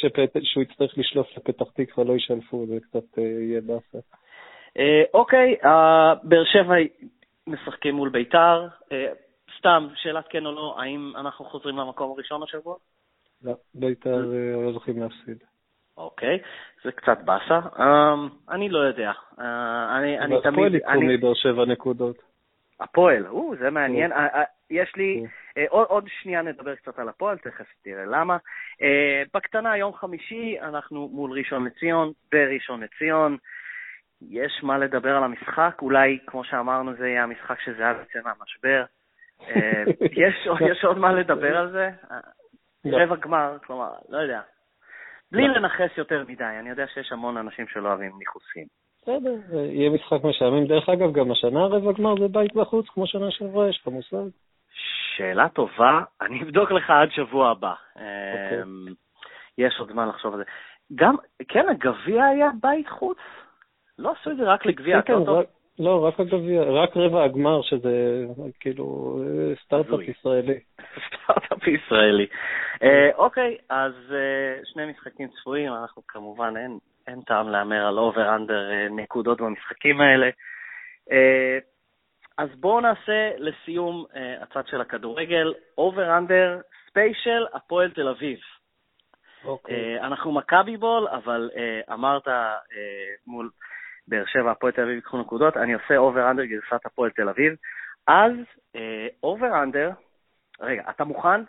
[SPEAKER 2] שהוא יצטרך לשלוף לפתח תקווה לא ישלפו, זה קצת אה, יהיה באסה.
[SPEAKER 1] אה, אוקיי, באר שבע משחקים מול ביתר. סתם, שאלת כן או לא, האם אנחנו חוזרים למקום הראשון השבוע?
[SPEAKER 2] לא, ביתר לא זוכים להפסיד.
[SPEAKER 1] אוקיי, זה קצת באסה. Um, אני לא יודע. Uh, אני, אני תמיד... הפועל
[SPEAKER 2] יקחו מבאר שבע נקודות.
[SPEAKER 1] הפועל, או, זה מעניין. Uh, uh, יש לי, uh, עוד, שנייה נדבר קצת על הפועל, תכף תראה למה. בקטנה, יום חמישי, אנחנו מול ראשון לציון, בראשון לציון. יש מה לדבר על המשחק, אולי, כמו שאמרנו, זה יהיה המשחק שזהב יצא מהמשבר. Uh, יש, יש עוד מה לדבר על זה? לא. רבע גמר, כלומר, לא יודע. בלי. לנכס יותר מדי, אני יודע שיש המון אנשים שלא אוהבים ניכוסים.
[SPEAKER 2] בסדר, יהיה משחק משעמם. דרך אגב, גם השנה רבע גמר זה בית בחוץ, כמו שנה שעברה, יש לך מושג?
[SPEAKER 1] שאלה טובה, אני אבדוק לך עד שבוע הבא. אוקיי. אמ, יש עוד זמן לחשוב על זה. גם, כן, הגביע היה בית חוץ? לא עשו את זה רק לגביע
[SPEAKER 2] כן, כן, לא, רק הגביע, רק רבע הגמר, שזה כאילו סטארט-אפ ישראלי.
[SPEAKER 1] סטארט-אפ ישראלי. אה, אוקיי, אז אה, שני משחקים צפויים, אנחנו כמובן, אין, אין טעם להמר על over-under נקודות במשחקים האלה. אז בואו נעשה לסיום הצד של הכדורגל, over-under special הפועל תל אביב. אוקיי. אנחנו מכבי בול, אבל אמרת מול באר שבע, הפועל תל אביב ייקחו נקודות, אני עושה over-under גרסת הפועל תל אביב. אז over-under, רגע, אתה מוכן?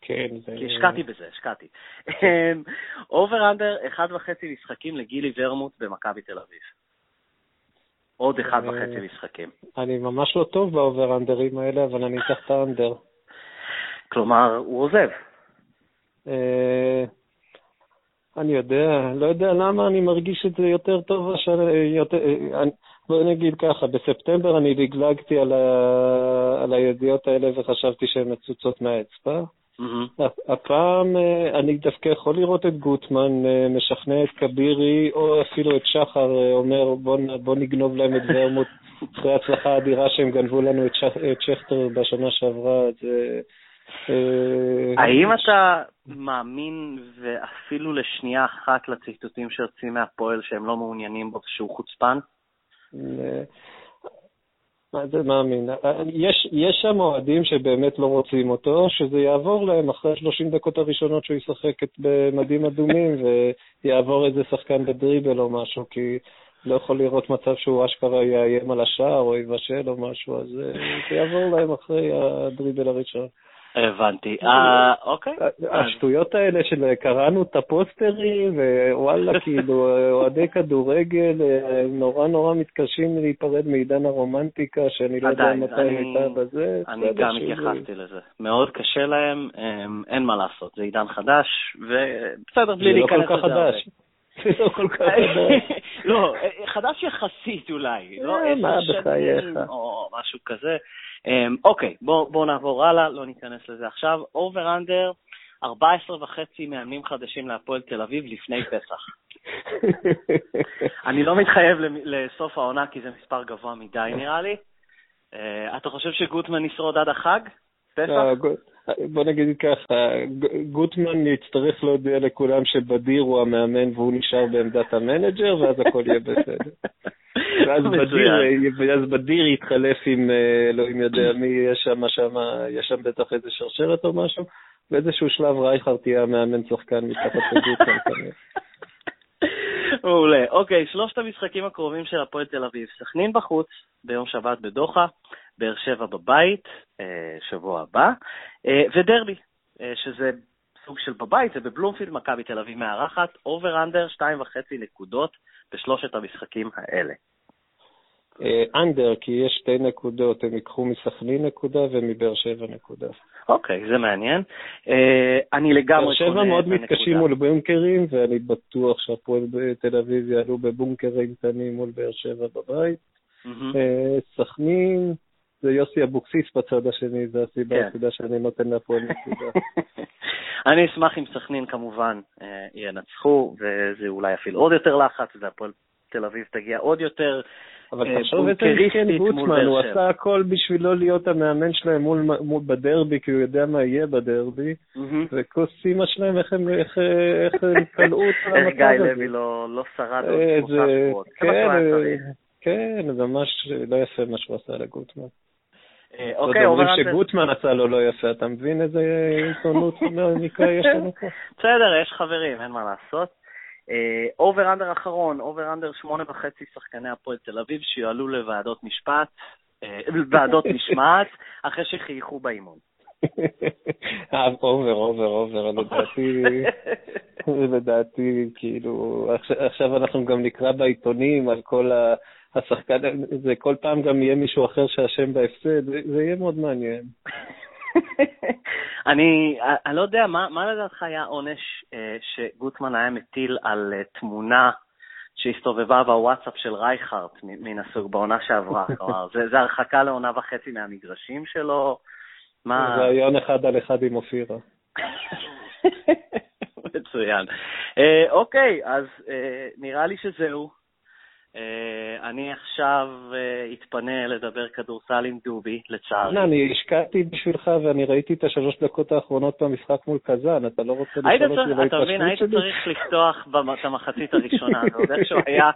[SPEAKER 2] כן, זה...
[SPEAKER 1] כי השקעתי בזה, השקעתי. over-under, אחד וחצי משחקים לגילי ורמוט במכבי תל אביב. עוד אחד אה, וחצי משחקים.
[SPEAKER 2] אני ממש לא טוב ב over-underים האלה, אבל אני אקח את ה under.
[SPEAKER 1] כלומר, הוא עוזב.
[SPEAKER 2] אני יודע, לא יודע למה אני מרגיש את זה יותר טוב השנה, יותר, בוא נגיד ככה, בספטמבר אני לגלגתי על, ה, על הידיעות האלה וחשבתי שהן מצוצות מהאצבע. Mm-hmm. הפעם אה, אני דווקא יכול לראות את גוטמן אה, משכנע את כבירי, או אפילו את שחר אה, אומר בוא, בוא נגנוב להם את ורמוט אחרי ההצלחה האדירה שהם גנבו לנו את, שכ, את שכטר בשנה שעברה. זה,
[SPEAKER 1] האם אתה מאמין, ואפילו לשנייה אחת, לציטוטים שיוצאים מהפועל שהם לא מעוניינים בו שהוא חוצפן?
[SPEAKER 2] מה זה מאמין? יש, יש שם אוהדים שבאמת לא רוצים אותו, שזה יעבור להם אחרי 30 דקות הראשונות שהוא ישחק במדים אדומים ויעבור איזה שחקן בדריבל או משהו, כי לא יכול לראות מצב שהוא אשכרה יאיים על השער או יבשל או משהו, אז אה, זה יעבור להם אחרי הדריבל הראשון.
[SPEAKER 1] הבנתי. אה, אוקיי.
[SPEAKER 2] השטויות האלה של קראנו את הפוסטרים, ווואלה, כאילו, אוהדי כדורגל נורא נורא מתקשים להיפרד מעידן הרומנטיקה, שאני לא יודע מתי הייתה בזה.
[SPEAKER 1] אני גם התייחסתי לזה. מאוד קשה להם, אין מה לעשות, זה עידן חדש, ובסדר, בלי להיכנס
[SPEAKER 2] לזה. זה לא כל כך חדש. זה לא כל כך חדש.
[SPEAKER 1] לא, חדש יחסית אולי. לא
[SPEAKER 2] מה בחייך.
[SPEAKER 1] או משהו כזה. אמ, אוקיי, בואו בוא נעבור הלאה, לא ניכנס לזה עכשיו. over-under, 14 וחצי מאמנים חדשים להפועל תל אביב לפני פסח. אני לא מתחייב לסוף העונה כי זה מספר גבוה מדי נראה לי. אה, אתה חושב שגוטמן ישרוד עד החג? פסח? אה,
[SPEAKER 2] בוא נגיד ככה, גוטמן יצטרך להודיע לכולם שבדיר הוא המאמן והוא נשאר בעמדת המנג'ר, ואז הכל יהיה בסדר. ואז בדיר, ואז בדיר יתחלף עם, אה, אלוהים יודע מי, יש שם, שם, יש שם בטח איזה שרשרת או משהו, באיזשהו שלב רייכרד תהיה המאמן שחקן מתחת לגוטמן.
[SPEAKER 1] מעולה. אוקיי, שלושת המשחקים הקרובים של הפועל תל אביב. סכנין בחוץ, ביום שבת בדוחה, באר שבע בבית, אה, שבוע הבא, אה, ודרבי, שזה סוג של בבית, זה בבלומפילד, מכבי תל אביב מארחת, over under, שתיים וחצי נקודות בשלושת המשחקים האלה.
[SPEAKER 2] אנדר, כי יש שתי נקודות, הם ייקחו מסכנין נקודה ומבאר שבע נקודה.
[SPEAKER 1] אוקיי, זה מעניין. אני לגמרי
[SPEAKER 2] באר שבע מאוד מתקשים מול בונקרים, ואני בטוח שהפועל בתל אביב יעלו בבונקרים קטנים מול באר שבע בבית. סכנין, זה יוסי אבוקסיס בצד השני, זו הסיבה כן. היחידה שאני נותן להפועל נקודה.
[SPEAKER 1] אני אשמח אם סכנין כמובן אה, ינצחו, וזה אולי אפילו עוד יותר לחץ, והפועל תל אביב תגיע עוד יותר
[SPEAKER 2] אבל אה, תחשוב איזה מסכן גוטמן, הוא עשה הכל בשביל לא להיות המאמן שלהם מול, מול בדרבי, כי הוא יודע מה יהיה בדרבי, וכוס אימא שלהם, איך הם, איך, איך הם
[SPEAKER 1] את המצב הזה. איך גיא לוי לא, לא שרד עוד שלושה שבועות. כן,
[SPEAKER 2] כן, ממש לא יפה מה שהוא עשה לגוטמן. אה, אוקיי, אומרים שגוטמן עשה לו לא יפה, אתה מבין איזה עיתונות מקרה יש לנו פה?
[SPEAKER 1] בסדר, יש חברים, אין מה לעשות. over under אחרון, over under שמונה וחצי שחקני הפועל תל אביב שיועלו לוועדות משפט, אה, ועדות משמעת, אחרי שחייכו באימון.
[SPEAKER 2] over, over, over, לדעתי, לדעתי, כאילו, עכשיו אנחנו גם נקרא בעיתונים על כל ה... השחקן, זה כל פעם גם יהיה מישהו אחר שאשם בהפסד, זה, זה יהיה מאוד מעניין.
[SPEAKER 1] אני, אני לא יודע, מה, מה לדעתך היה עונש אה, שגוטמן היה מטיל על אה, תמונה שהסתובבה בוואטסאפ של רייכרט מן הסוג בעונה שעברה? כלומר, זה, זה הרחקה לעונה וחצי מהמגרשים שלו?
[SPEAKER 2] מה... זה רעיון אחד על אחד עם אופירה.
[SPEAKER 1] מצוין. אה, אוקיי, אז אה, נראה לי שזהו. אה, אני עכשיו אה, אתפנה לדבר כדורסל עם דובי, לצערי.
[SPEAKER 2] לא, אני השקעתי בשבילך ואני ראיתי את השלוש דקות האחרונות במשחק מול קזאן, אתה לא רוצה לשאול אותי
[SPEAKER 1] בהתפשטות שלי? אתה מבין, היית צריך לפתוח את המחצית הראשונה, זה עוד איכשהו היה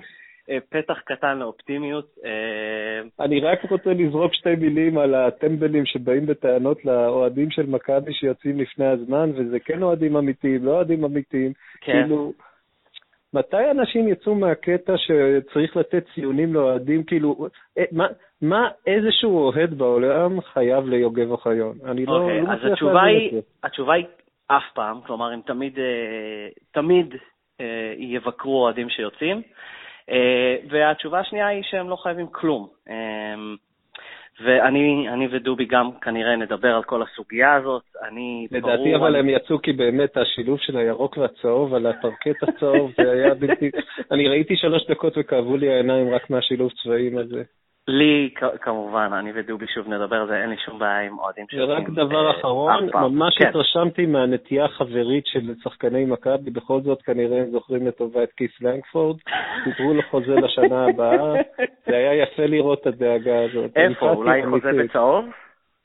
[SPEAKER 1] אה, פתח קטן לאופטימיות.
[SPEAKER 2] אני רק רוצה לזרוק שתי מילים על הטמבלים שבאים בטענות לאוהדים של מכבי שיוצאים לפני הזמן, וזה כן אוהדים אמיתיים, לא אוהדים אמיתיים. כן. כאילו... מתי אנשים יצאו מהקטע שצריך לתת ציונים לאוהדים? כאילו, אה, מה, מה איזשהו אוהד בעולם חייב ליוגב אוחיון? אני לא,
[SPEAKER 1] okay, לא מצליח להבין את זה. התשובה היא אף פעם, כלומר, הם תמיד, אה, תמיד אה, יבקרו אוהדים שיוצאים. והתשובה השנייה היא שהם לא חייבים כלום. ואני ודובי גם כנראה נדבר על כל הסוגיה הזאת. אני
[SPEAKER 2] לדעתי ברור, אבל אני... הם יצאו כי באמת השילוב של הירוק והצהוב על הפרקט הצהוב, זה היה בלתי... אני ראיתי שלוש דקות וכאבו לי העיניים רק מהשילוב צבעים הזה.
[SPEAKER 1] לי, כמובן, אני ודובי שוב נדבר על זה, אין לי שום בעיה עם אוהדים
[SPEAKER 2] שעושים... ורק דבר אה, אחרון, ממש כן. התרשמתי מהנטייה החברית של שחקני מכבי, בכל זאת כנראה הם זוכרים לטובה את כיס לנגפורד, סיפרו לו חוזה לשנה הבאה, זה היה יפה לראות את הדאגה הזאת.
[SPEAKER 1] איפה, אולי חוזה בצהוב?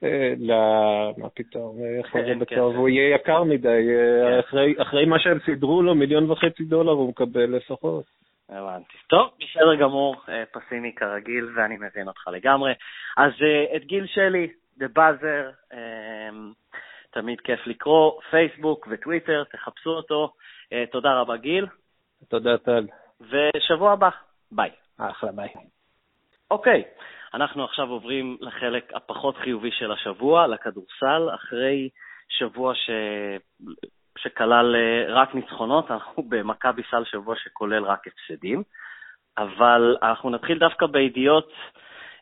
[SPEAKER 2] אה, לא, מה פתאום, אה, חוזה כן, בצהוב, הוא יהיה יקר מדי, כן. אחרי מה שהם סידרו לו, מיליון וחצי דולר הוא מקבל לפחות.
[SPEAKER 1] הבנתי. טוב, בסדר גמור, אה, פסימי כרגיל, ואני מבין אותך לגמרי. אז אה, את גיל שלי, The Buzzer, אה, תמיד כיף לקרוא, פייסבוק וטוויטר, תחפשו אותו. תודה רבה, גיל.
[SPEAKER 2] תודה, טל.
[SPEAKER 1] ושבוע הבא, ביי.
[SPEAKER 2] אחלה, ביי.
[SPEAKER 1] אוקיי, אנחנו עכשיו עוברים לחלק הפחות חיובי של השבוע, לכדורסל, אחרי שבוע ש... שכלל אה, רק ניצחונות, אנחנו במכבי סל שבוע שכולל רק הפסדים, אבל אנחנו נתחיל דווקא בידיעות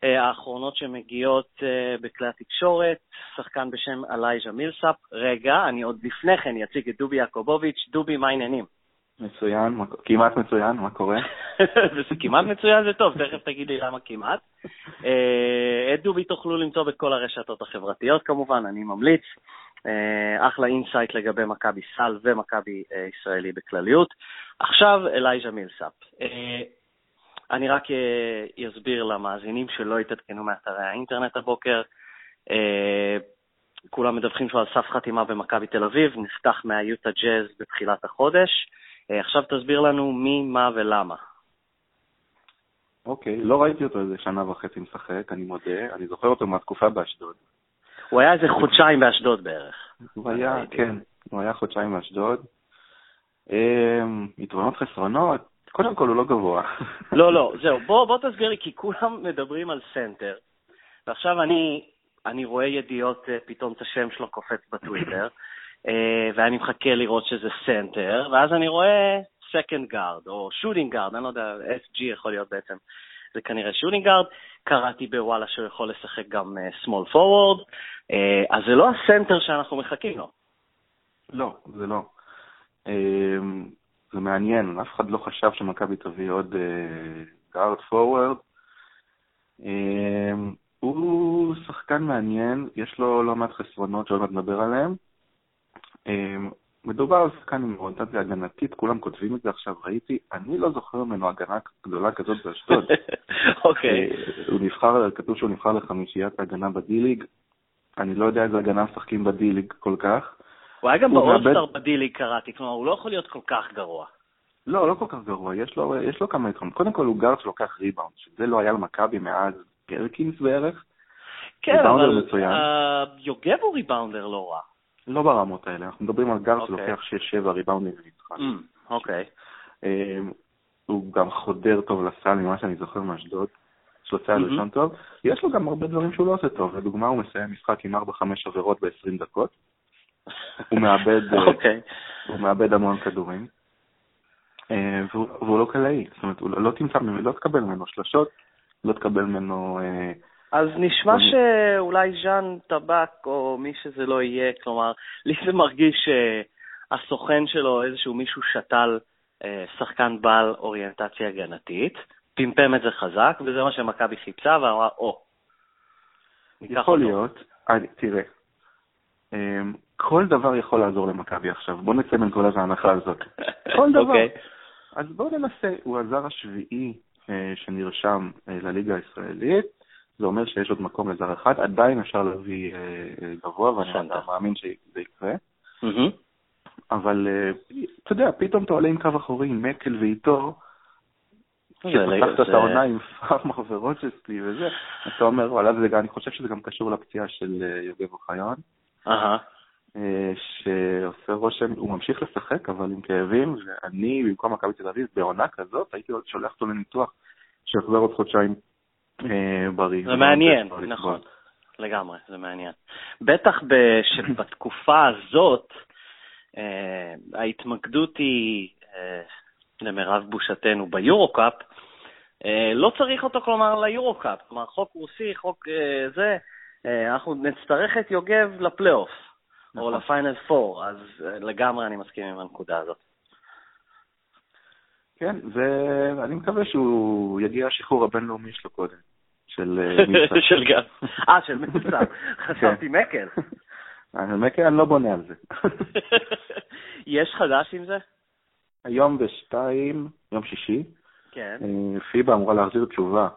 [SPEAKER 1] אה, האחרונות שמגיעות אה, בכלי התקשורת, שחקן בשם אלייז'ה מילסאפ. רגע, אני עוד לפני כן אציג את דובי יעקובוביץ'. דובי, מה העניינים?
[SPEAKER 3] מצוין, כמעט מצוין, מה קורה?
[SPEAKER 1] זה כמעט מצוין זה טוב, תכף תגיד לי למה כמעט. את דובי תוכלו למצוא בכל הרשתות החברתיות כמובן, אני ממליץ. אה, אחלה insight לגבי מכבי סל ומכבי אה, ישראלי בכלליות. עכשיו אלייז'ה מילסאפ. אה, אני רק אסביר למאזינים שלא התעדכנו מאתרי האינטרנט הבוקר. כולם מדווחים שהוא על סף חתימה במכבי תל אביב, נחתך מהיוטה ג'אז בתחילת החודש. עכשיו תסביר לנו מי, מה ולמה.
[SPEAKER 3] אוקיי, לא ראיתי אותו איזה שנה וחצי משחק, אני מודה. אני זוכר אותו מהתקופה באשדוד.
[SPEAKER 1] הוא היה איזה חודשיים באשדוד בערך.
[SPEAKER 3] הוא היה, כן, הוא היה חודשיים באשדוד. אמ, יתרונות חסרונות, קודם כל הוא לא גבוה.
[SPEAKER 1] לא, לא, זהו, בוא, בוא תסביר לי, כי כולם מדברים על סנטר, ועכשיו אני, אני רואה ידיעות, אה, פתאום את השם שלו קופץ בטוויטר, אה, ואני מחכה לראות שזה סנטר, ואז אני רואה second guard, או shooting guard, אני לא יודע, SG יכול להיות בעצם זה כנראה shooting guard. קראתי בוואלה שהוא יכול לשחק גם small אה, forward, אה, אז זה לא הסנטר שאנחנו מחכים לו.
[SPEAKER 3] לא, זה לא. אה, זה מעניין, אף אחד לא חשב שמכבי תביא עוד guard אה, forward. אה, הוא שחקן מעניין, יש לו לא מעט חסרונות שעוד מעט נדבר עליהם. מדובר על שחקן עם אוריינטציה הגנתית, כולם כותבים את זה עכשיו, ראיתי, אני לא זוכר ממנו הגנה גדולה כזאת באשדוד.
[SPEAKER 1] אוקיי.
[SPEAKER 3] אה, הוא נבחר, כתוב שהוא נבחר לחמישיית ההגנה ב D-League, אני לא יודע איזה הגנה משחקים ב D-League כל כך.
[SPEAKER 1] הוא היה גם באולסטאר ב D-League קראתי, כלומר הוא לא יכול להיות כל כך גרוע.
[SPEAKER 3] לא, לא כל כך גרוע, יש לו, יש לו כמה יתרונות. קודם כל הוא גארד שלוקח ריבאונד, שזה לא היה למכבי מאז פרקינס בערך.
[SPEAKER 1] כן, אבל אה, יוגב הוא ריבאונדר לא רע.
[SPEAKER 3] לא ברמות האלה, אנחנו מדברים על גר אוקיי. שלוקח 6-7 ריבאונדים למשחק.
[SPEAKER 1] Mm, אוקיי.
[SPEAKER 3] אמ, הוא גם חודר טוב לסל, ממה שאני זוכר מאשדוד. יש לו צעד. ראשון טוב. יש לו גם הרבה דברים שהוא לא עושה טוב. לדוגמה, הוא מסיים משחק עם 4-5 עבירות ב-20 דקות. הוא מאבד,
[SPEAKER 1] אה, אוקיי.
[SPEAKER 3] הוא מאבד המון כדורים. אה, והוא לא קלעי, זאת אומרת, הוא לא תמצא ממנו, לא תקבל ממנו שלשות, לא תקבל ממנו אה,
[SPEAKER 1] אז נשמע שאולי ז'אן טבק או מי שזה לא יהיה, כלומר, לי זה מרגיש שהסוכן שלו, איזשהו מישהו שתל אה, שחקן בעל אוריינטציה הגנתית, פמפם את זה חזק, וזה מה שמכבי חיפשה, ואמרה, או.
[SPEAKER 3] יכול להיות, תראה, אמ, כל דבר יכול לעזור למכבי עכשיו, בוא נצא מנקודת ההנחה הזאת. כל דבר. Okay. אוקיי. אז בואו ננסה, הוא הזר השביעי אה, שנרשם אה, לליגה הישראלית, זה אומר שיש עוד מקום לזר אחד, עדיין אפשר להביא גבוה, ואני מאמין שזה יקרה. אבל אתה יודע, פתאום אתה עולה עם קו אחורי, עם מקל ואיתו, כשפתחת את העונה עם פארמר ורוצ'סטי וזה, אתה אומר, וואלה, אני חושב שזה גם קשור לפציעה של יוגב אוחיון. אה, שעושה רושם, הוא ממשיך לשחק, אבל עם כאבים, ואני, במקום מכבי תל אביב, בעונה כזאת, הייתי שולח אותו לניתוח שיחזור עוד חודשיים. אה, בריא.
[SPEAKER 1] זה מעניין, נכון, לגמרי, זה מעניין. בטח שבתקופה הזאת, אה, ההתמקדות היא, למרב בושתנו, ביורו-קאפ, לא צריך אותו, כלומר, ליורו-קאפ. כלומר, חוק רוסי, חוק זה, אנחנו נצטרך את יוגב לפלייאוף. או נכון. לפיינל פור, אז אה, לגמרי אני מסכים עם הנקודה הזאת.
[SPEAKER 3] כן, ואני מקווה שהוא יגיע השחרור הבינלאומי שלו קודם, של אה,
[SPEAKER 1] מבצע. של גל. אה, של מבצע. חשבתי כן. מקל.
[SPEAKER 3] אה, מקל אני לא בונה על זה.
[SPEAKER 1] יש חדש עם זה?
[SPEAKER 3] היום בשתיים, יום שישי,
[SPEAKER 1] כן.
[SPEAKER 3] פיבה אמורה להחזיר תשובה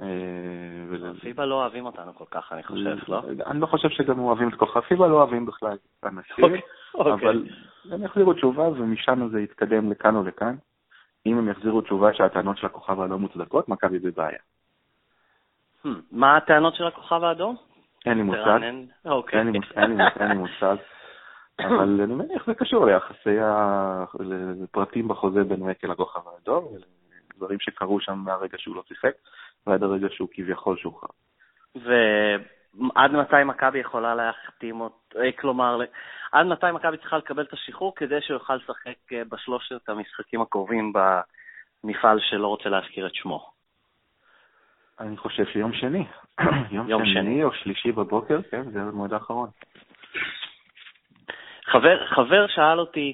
[SPEAKER 1] אה, פיבה לא אוהבים אותנו כל כך, אני חושב, לא?
[SPEAKER 3] אני לא חושב שגם אוהבים את כוכב פיבה, לא אוהבים בכלל אנשים, אוקיי, אוקיי. אבל הם יחזירו תשובה ומשם זה יתקדם לכאן או לכאן. אם הם יחזירו תשובה שהטענות של הכוכב האדום מוצדקות, מכבי בבעיה.
[SPEAKER 1] Hmm, מה הטענות של הכוכב האדום?
[SPEAKER 3] אין לי מושג. אוקיי. אין לי מושג. אבל אני מניח זה קשור ליחסי הפרטים בחוזה בין מקל לכוכב האדום, דברים שקרו שם מהרגע שהוא לא שיחק. ועד הרגע שהוא כביכול שוחרר.
[SPEAKER 1] ועד מתי מכבי יכולה להחתים אותו, אה, כלומר, עד מתי מכבי צריכה לקבל את השחרור כדי שהוא יוכל לשחק אה, בשלושת המשחקים הקרובים במפעל שלא רוצה להזכיר את שמו?
[SPEAKER 3] אני חושב שיום שני. יום, יום שני, שני או שלישי בבוקר, כן, זה המועד האחרון.
[SPEAKER 1] חבר, חבר שאל אותי,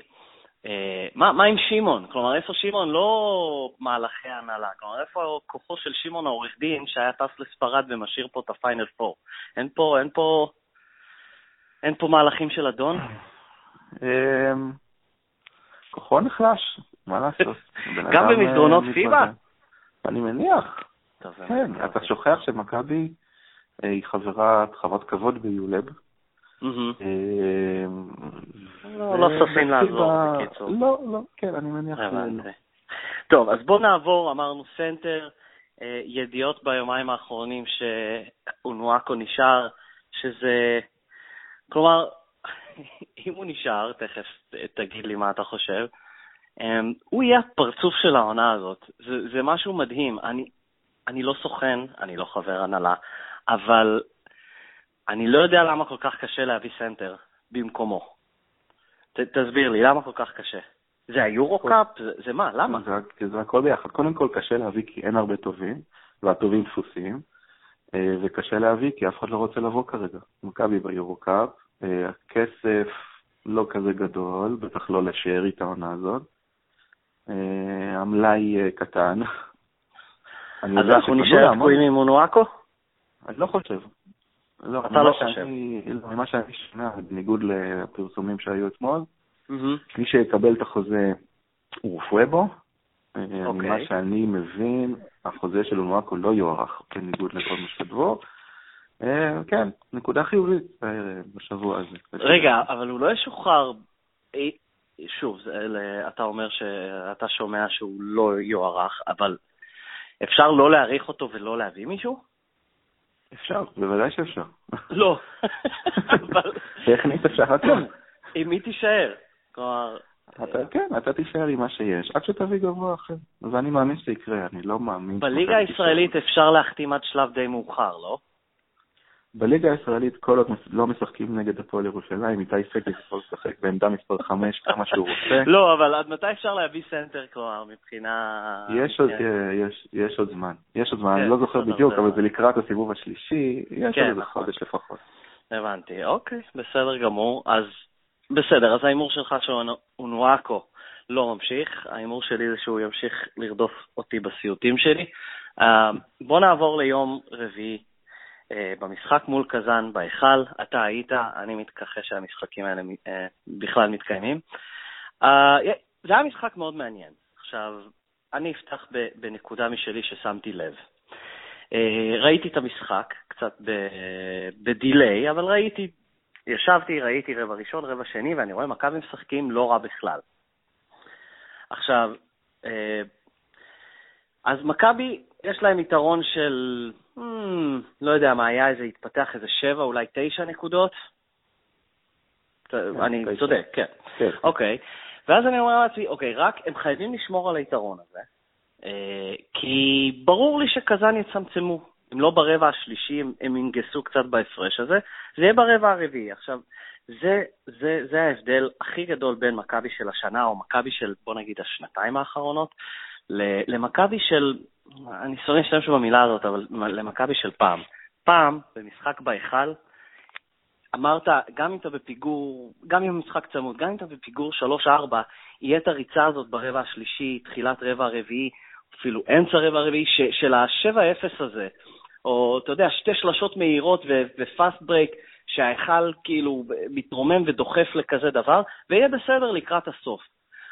[SPEAKER 1] מה, מה עם שמעון? כלומר, איפה שמעון לא מהלכי הנהלה? כלומר, איפה כוחו של שמעון העורך דין שהיה טס לספרד ומשאיר פה את הפיינל פור? אין פה, אין פה, אין פה מהלכים של אדון?
[SPEAKER 3] אמ, כוחו נחלש, מה לעשות?
[SPEAKER 1] גם במסדרונות אה, פיבה?
[SPEAKER 3] אני מניח. כן, אתה שוכח שמכבי אה, היא חברת כבוד ביולב.
[SPEAKER 1] אמ, לא, לא ששים לעזור, בקיצור.
[SPEAKER 3] לא, לא, כן, אני מניח
[SPEAKER 1] שלא. טוב, אז בואו נעבור, אמרנו סנטר, אה, ידיעות ביומיים האחרונים שאונואקו נשאר, שזה... כלומר, אם הוא נשאר, תכף תגיד לי מה אתה חושב, הוא יהיה הפרצוף של העונה הזאת. זה, זה משהו מדהים. אני, אני לא סוכן, אני לא חבר הנהלה, אבל אני לא יודע למה כל כך קשה להביא סנטר במקומו. ת, תסביר לי, למה כל כך קשה? זה היורו-קאפ? זה, זה מה? למה?
[SPEAKER 3] זה, זה הכל ביחד. קודם כל קשה להביא כי אין הרבה טובים, והטובים דפוסים, אה, וקשה להביא כי אף אחד לא רוצה לבוא כרגע. מכבי ביורו-קאפ, אה, הכסף לא כזה גדול, בטח לא לשארית העונה הזאת. אה, המלאי קטן.
[SPEAKER 1] אז אנחנו נשאר תקועים עם מונואקו?
[SPEAKER 3] אני לא חושב.
[SPEAKER 1] לא, אתה לא חושב.
[SPEAKER 3] לא, ממה שאני שומע, בניגוד לפרסומים שהיו אתמול, מי שיקבל את החוזה הוא פואבו. אה, אוקיי. ממה שאני מבין, החוזה של אונואקו לא יוארך, בניגוד לכל מה שכתבו. אה, כן, נקודה חיובית בשבוע הזה.
[SPEAKER 1] רגע, אבל הוא לא ישוחרר, אה, שוב, אתה אומר שאתה שומע שהוא לא יוארך, אבל אפשר לא להעריך אותו ולא להביא מישהו?
[SPEAKER 3] אפשר, בוודאי שאפשר.
[SPEAKER 1] לא.
[SPEAKER 3] טכנית אפשר הכל.
[SPEAKER 1] עם מי תישאר? כלומר...
[SPEAKER 3] כן, אתה תישאר עם מה שיש, עד שתביא גבוה אחר. ואני מאמין שזה יקרה, אני לא מאמין...
[SPEAKER 1] בליגה הישראלית אפשר להחתים עד שלב די מאוחר, לא?
[SPEAKER 3] בליגה הישראלית כל עוד לא משחקים נגד הפועל ירושלים, איתי סגל יכול לשחק בעמדה מספר 5 כמה שהוא רוצה.
[SPEAKER 1] לא, אבל עד מתי אפשר להביא סנטר כלומר, מבחינה...
[SPEAKER 3] יש עוד, כן. יש, יש עוד זמן. יש עוד זמן, כן, אני לא זוכר בדיוק, אבל זה לקראת הסיבוב השלישי, יש כן, עוד איזה נכון. חודש לפחות.
[SPEAKER 1] הבנתי, אוקיי, בסדר גמור. אז בסדר, אז ההימור שלך שאונואקו לא ממשיך, ההימור שלי זה שהוא ימשיך לרדוף אותי בסיוטים שלי. אה, בוא נעבור ליום רביעי. אה, במשחק מול קזאן בהיכל, אתה היית, אני מתכחש שהמשחקים האלה אה, בכלל מתקיימים. אה, זה היה משחק מאוד מעניין. עכשיו, אני אפתח בנקודה משלי ששמתי לב. ראיתי את המשחק, קצת בדיליי, אבל ראיתי, ישבתי, ראיתי רבע ראשון, רבע שני, ואני רואה מכבי משחקים לא רע בכלל. עכשיו, אז מכבי, יש להם יתרון של, hmm, לא יודע מה היה, איזה התפתח איזה שבע, אולי תשע נקודות. כן, אני צודק, כן. כן. אוקיי. ואז אני אומר לעצמי, אוקיי, רק הם חייבים לשמור על היתרון הזה, אה, כי ברור לי שקזאן יצמצמו. אם לא ברבע השלישי, הם ינגסו קצת בהפרש הזה, זה יהיה ברבע הרביעי. עכשיו, זה, זה, זה ההבדל הכי גדול בין מכבי של השנה, או מכבי של, בוא נגיד, השנתיים האחרונות, למכבי של, אני שונא להשתמש במילה הזאת, אבל למכבי של פעם. פעם, במשחק בהיכל, אמרת, גם אם אתה בפיגור, גם אם המשחק צמוד, גם אם אתה בפיגור 3-4, יהיה את הריצה הזאת ברבע השלישי, תחילת רבע הרביעי, אפילו אמצע רבע הרביעי, של ה-7-0 הזה, או אתה יודע, שתי שלשות מהירות ו fast break, שההיכל כאילו מתרומם ודוחף לכזה דבר, ויהיה בסדר לקראת הסוף.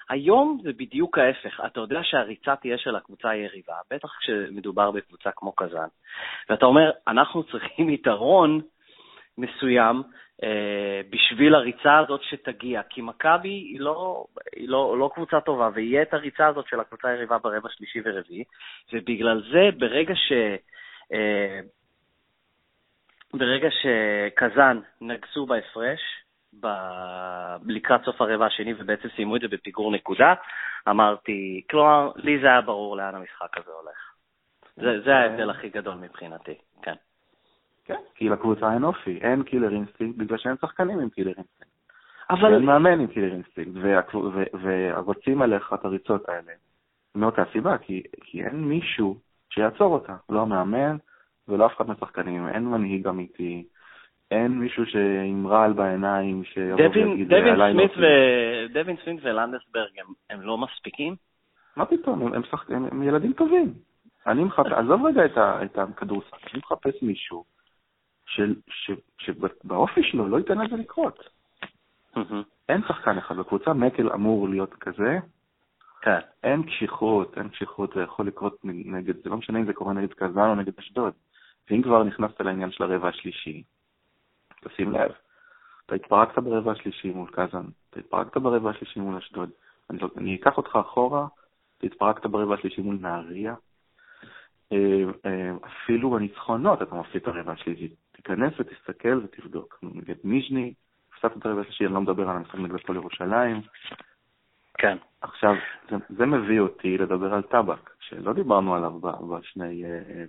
[SPEAKER 1] היום זה בדיוק ההפך. אתה יודע שהריצה תהיה של הקבוצה היריבה, בטח כשמדובר בקבוצה כמו קזאן, ואתה אומר, אנחנו צריכים יתרון מסוים אה, בשביל הריצה הזאת שתגיע, כי מכבי היא, לא, היא לא, לא קבוצה טובה, ויהיה את הריצה הזאת של הקבוצה היריבה ברבע שלישי ורביעי, ובגלל זה ברגע ש... אה, ברגע שקזאן נגסו בהפרש, ב... לקראת סוף הרבע השני, ובעצם סיימו את זה בפיגור נקודה, אמרתי, כלומר, לי זה היה ברור לאן המשחק הזה הולך. זה, זה ההבדל הכי גדול מבחינתי, כן.
[SPEAKER 3] כן, כי לקבוצה אין אופי, אין killer instinct בגלל שאין שחקנים עם killer instinct. אבל... אין מאמן עם killer instinct, ורצים עליך את הריצות האלה. מאותה סיבה, כי, כי אין מישהו שיעצור אותה, לא המאמן ולא אף אחד מהשחקנים, אין מנהיג אמיתי, אין מישהו עם רעל בעיניים שיבוא ויגיד
[SPEAKER 1] לא דווין סמית ולנדסברג הם, הם לא מספיקים?
[SPEAKER 3] מה פתאום, הם, הם, הם, הם ילדים טובים. אני מחפש, עזוב רגע את, את הכדורסל, אני מחפש מישהו של, ש, שבאופי שלו לא ייתן לזה לקרות. אין שחקן אחד בקבוצה, מקל אמור להיות כזה. כן. אין קשיחות, אין קשיחות, זה יכול לקרות נגד, זה לא משנה אם זה קורה נגד קזאן או נגד אשדוד. ואם כבר נכנסת לעניין של הרבע השלישי, תשים לב, אתה התפרקת ברבע השלישי מול קזאן, אתה התפרקת ברבע השלישי מול אשדוד. אני, לא- אני אקח אותך אחורה, אתה התפרקת ברבע השלישי מול נהריה. אה, אה, אפילו בניצחונות אתה מפסיד את הרבע השלישי. תיכנס ותסתכל ותבדוק. נגד מיז'ני, הפסדת את הרבע השלישי, אני לא מדבר על המשחק נגד הפועל ירושלים.
[SPEAKER 1] כן.
[SPEAKER 3] עכשיו, זה, זה מביא אותי לדבר על טבק, שלא דיברנו עליו בשני אה,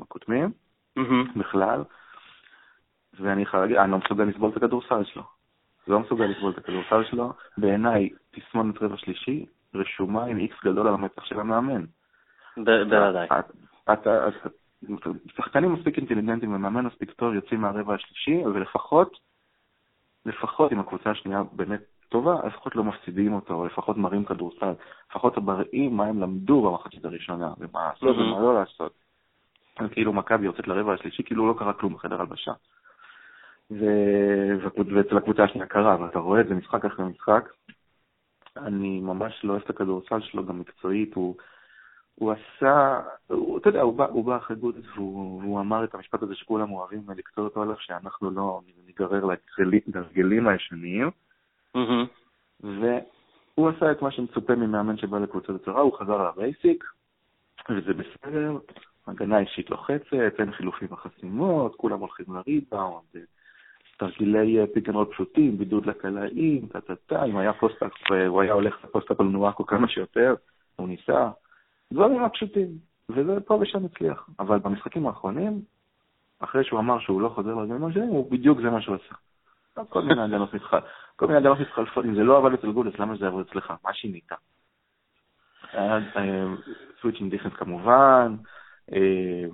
[SPEAKER 3] הקודמים mm-hmm. בכלל, ואני חייב להגיד, אני לא מסוגל לסבול את הכדורסל שלו. לא מסוגל לסבול את הכדורסל שלו. בעיניי, תסמונת רבע שלישי רשומה עם איקס גדול על המצח של המאמן.
[SPEAKER 1] בוודאי.
[SPEAKER 3] שחקנים מספיק אינטליגנטים ומאמן מספיק טוב יוצאים מהרבע השלישי, ולפחות, לפחות אם הקבוצה השנייה באמת טובה, לפחות לא מפסידים אותו, או לפחות מראים כדורסל, לפחות מראים מה הם למדו במחצית הראשונה, ומה לעשות ומה לא לעשות. כאילו מכבי יוצאת לרבע השלישי, כאילו לא קרה כלום בחדר הלבשה. ואצל הקבוצה השנייה קרה, ואתה רואה את זה משחק אחרי משחק. אני ממש לא אוהב את הכדורסל שלו, גם מקצועית, הוא, הוא עשה, הוא, אתה יודע, הוא בא, הוא בא אחרי גודס והוא, והוא אמר את המשפט הזה שכולם אוהבים לקצור אותו עליו, שאנחנו לא ניגרר לגרגלים הישנים. Mm-hmm. והוא עשה את מה שמצופה ממאמן שבא לקבוצה בצורה, הוא חזר לבייסיק, וזה בסדר, הגנה אישית לוחצת, אין חילופים בחסימות, כולם הולכים לריבאונד, תרגילי pick and roll פשוטים, בידוד לקלעים, טה-טה-טה, אם היה post-up, הוא היה הולך ל post-up על נואקו כמה שיותר, הוא ניסה, דברים הפשוטים, וזה פה ושם הצליח. אבל במשחקים האחרונים, אחרי שהוא אמר שהוא לא חוזר להרגלים הישנים, הוא בדיוק זה מה שהוא עשה. כל מיני הגנות מתחלפות, כל מיני הגנות מתחלפות, אם זה לא עבד אצל גודס, למה זה יעבוד אצלך? מה שינית? switching defense כמובן, אה,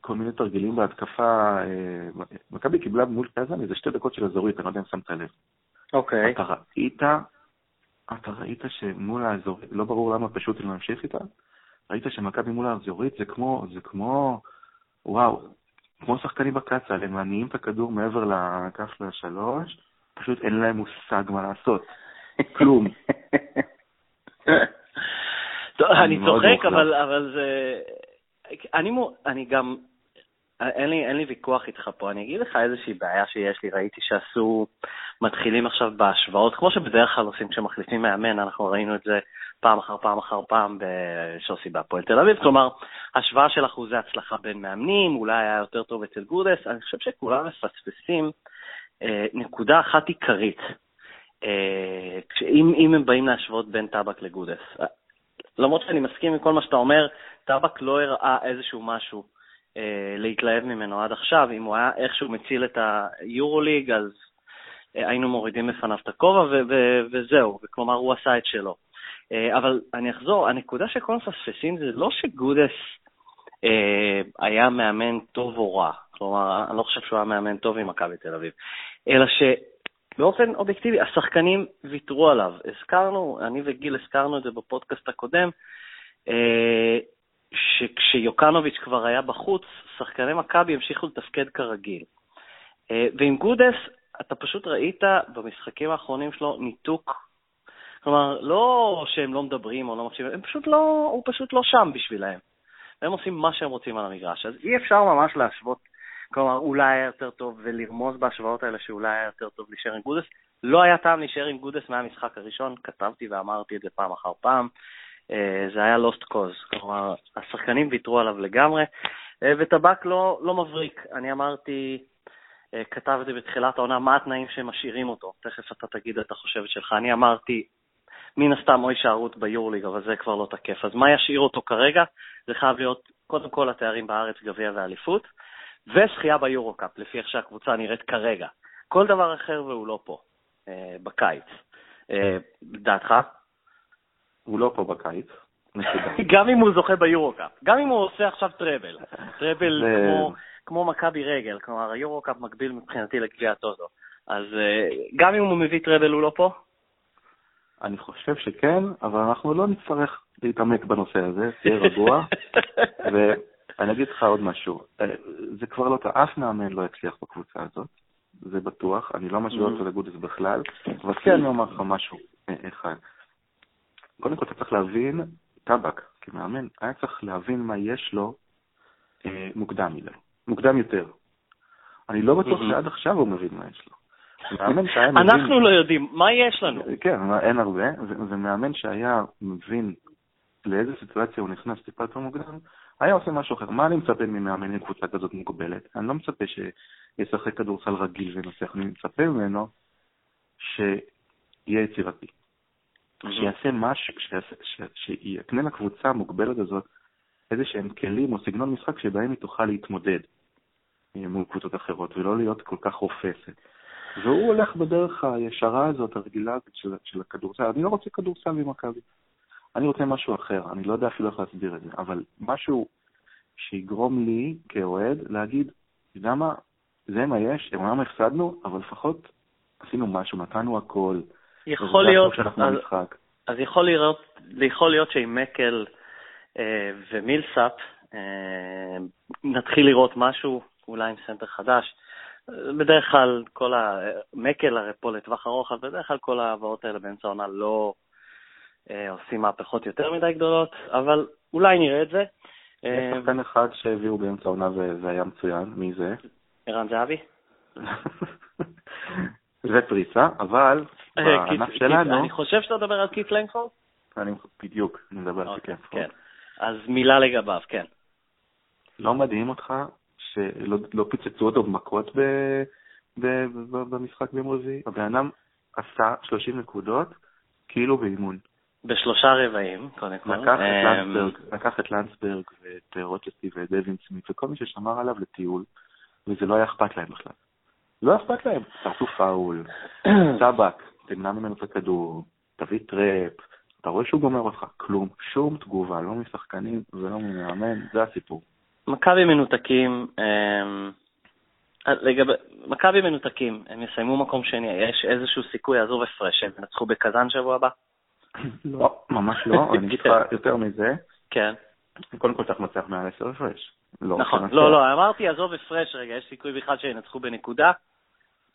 [SPEAKER 3] כל מיני תרגילים בהתקפה. אה, מכבי קיבלה מול קזאן איזה שתי דקות של אזורית, אני לא יודע אם שמת לב.
[SPEAKER 1] אוקיי.
[SPEAKER 3] אתה ראית, אתה ראית שמול האזורית, לא ברור למה פשוט לא להמשיך איתה, ראית שמכבי מול האזורית זה כמו, זה כמו, וואו, כמו שחקנים בקט-סל, הם מניעים את הכדור מעבר לקו השלוש, פשוט אין להם מושג מה לעשות. כלום.
[SPEAKER 1] אני צוחק, אבל, אבל זה... אני, אני גם... אין לי, אין לי ויכוח איתך פה, אני אגיד לך איזושהי בעיה שיש לי, ראיתי שעשו, מתחילים עכשיו בהשוואות, כמו שבדרך כלל עושים כשמחליפים מאמן, אנחנו ראינו את זה פעם אחר פעם אחר פעם שעושים בהפועל תל אביב, כלומר, השוואה של אחוזי הצלחה בין מאמנים, אולי היה יותר טוב אצל גודס, אני חושב שכולם מפספסים אה, נקודה אחת עיקרית, אה, אם, אם הם באים להשוות בין טבק לגודס. למרות שאני מסכים עם כל מה שאתה אומר, טבק לא הראה איזשהו משהו להתלהב ממנו עד עכשיו. אם הוא היה איכשהו מציל את היורוליג, אז אה, היינו מורידים בפניו את הכובע וזהו, כלומר הוא עשה את שלו. אה, אבל אני אחזור, הנקודה שכל מפספסים זה לא שגודס אה, היה מאמן טוב או רע, כלומר, אני לא חושב שהוא היה מאמן טוב עם מכבי תל אביב, אלא שבאופן אובייקטיבי, השחקנים ויתרו עליו. הזכרנו, אני וגיל הזכרנו את זה בפודקאסט הקודם, אה, שכשיוקנוביץ' כבר היה בחוץ, שחקני מכבי המשיכו לתפקד כרגיל. אה, ועם גודס, אתה פשוט ראית במשחקים האחרונים שלו ניתוק כלומר, לא שהם לא מדברים או לא מקשיבים, הם פשוט לא, הוא פשוט לא שם בשבילהם. והם עושים מה שהם רוצים על המגרש. אז אי אפשר ממש להשוות, כלומר, אולי היה יותר טוב ולרמוז בהשוואות האלה שאולי היה יותר טוב להישאר עם גודס. לא היה טעם להישאר עם גודס מהמשחק הראשון, כתבתי ואמרתי את זה פעם אחר פעם. אה, זה היה lost cause, כלומר, השחקנים ויתרו עליו לגמרי, אה, וטבק לא, לא מבריק. אני אמרתי, אה, כתבתי בתחילת העונה מה התנאים שמשאירים אותו. תכף אתה תגיד את החושבת שלך. אני אמרתי, מן הסתם או הישארות ביורליג, אבל זה כבר לא תקף. אז מה ישאיר אותו כרגע? זה חייב להיות קודם כל התארים בארץ, גביע ואליפות, וזכייה ביורו-קאפ, לפי איך שהקבוצה נראית כרגע. כל דבר אחר והוא לא פה, בקיץ. דעתך?
[SPEAKER 3] הוא לא פה בקיץ.
[SPEAKER 1] גם אם הוא זוכה ביורו-קאפ, גם אם הוא עושה עכשיו טראבל, טראבל כמו, כמו מכבי רגל, כלומר היורו-קאפ מקביל מבחינתי לגביע הטוטו. אז אה, גם אם הוא מביא טראבל הוא לא פה?
[SPEAKER 3] אני חושב שכן, אבל אנחנו לא נצטרך להתעמק בנושא הזה, תהיה רגוע. ואני אגיד לך עוד משהו, אה, זה כבר לא, אף מאמן לא יצליח בקבוצה הזאת, זה בטוח, אני לא משווה אותו mm-hmm. לגודס בכלל, אבל כן אני אומר לך משהו אה, אחד. קודם כל אתה צריך להבין, טבק כמאמן, היה צריך להבין מה יש לו אה, מוקדם מדי, מוקדם יותר. אני לא בטוח. שעד עכשיו הוא מבין מה יש לו.
[SPEAKER 1] מאמן שהיה מבין... אנחנו לא יודעים, מה יש לנו?
[SPEAKER 3] כן, אין הרבה, ומאמן שהיה מבין לאיזה סיטואציה הוא נכנס טיפה יותר מוקדם, היה עושה משהו אחר. מה אני מצפה ממאמן עם קבוצה כזאת מוגבלת? אני לא מצפה שישחק כדורסל רגיל וינצח, אני מצפה ממנו שיהיה יצירתי. שיעשה משהו, שיקנה לקבוצה המוגבלת הזאת איזה שהם כלים או סגנון משחק שבהם היא תוכל להתמודד מול קבוצות אחרות, ולא להיות כל כך רופסת. והוא הולך בדרך הישרה הזאת, הרגילה של, של הכדורסל. אני לא רוצה כדורסל ממכבי. אני רוצה משהו אחר, אני לא יודע אפילו איך להסביר את זה, אבל משהו שיגרום לי כאוהד להגיד, אתה יודע מה, זה מה יש, אמנם הפסדנו, אבל לפחות עשינו משהו, נתנו הכל.
[SPEAKER 1] יכול להיות, אז, אז יכול, להיות, יכול להיות שעם מקל אה, ומילסאפ אה, נתחיל לראות משהו, אולי עם סנטר חדש. בדרך כלל כל ה... מקל הרי פה לטווח ארוך, אז בדרך כלל כל ההעברות האלה באמצע העונה לא אה, עושים מהפכות יותר מדי גדולות, אבל אולי נראה את זה.
[SPEAKER 3] יש אה, שחקן אחד שהביאו באמצע העונה וזה היה מצוין, מי זה?
[SPEAKER 1] ערן זהבי?
[SPEAKER 3] זה פריצה, אבל אה, בענף שלנו...
[SPEAKER 1] אני חושב שאתה מדבר על קיט לנגפורד?
[SPEAKER 3] אני בדיוק, אני מדבר על קיט אוקיי, לנגפורד. כן.
[SPEAKER 1] אז מילה לגביו, כן.
[SPEAKER 3] לא מדהים אותך שלא לא פיצצו אותו במכות במשחק ביום רביעי. הבן אדם עשה 30 נקודות, כאילו באימון.
[SPEAKER 1] בשלושה רבעים, קודם כל.
[SPEAKER 3] לקח את אמ, לנדסברג, לקח את לנדסברג ואת רוצ'סטי ואת דווין סמית וכל מי ששמר עליו לטיול, וזה לא היה אכפת להם בכלל. לא אכפת להם. תעשו פאול, סבק, תמנע ממנו את הכדור, תביא trap, אתה רואה שהוא גומר אותך, כלום, שום תגובה, לא משחקנים ולא ממאמן, זה הסיפור.
[SPEAKER 1] מכבי מנותקים, אמ, לגבי, מכבי מנותקים, הם יסיימו מקום שני, יש איזשהו סיכוי, עזוב הפרש, הם ינצחו בקזאן שבוע הבא?
[SPEAKER 3] לא, ממש לא, אני אגיד יותר מזה.
[SPEAKER 1] כן.
[SPEAKER 3] קודם כל צריך לנצח מעל עשר הפרש.
[SPEAKER 1] לא, נכון, לא, לא, אמרתי עזוב הפרש רגע, יש סיכוי בכלל שינצחו בנקודה?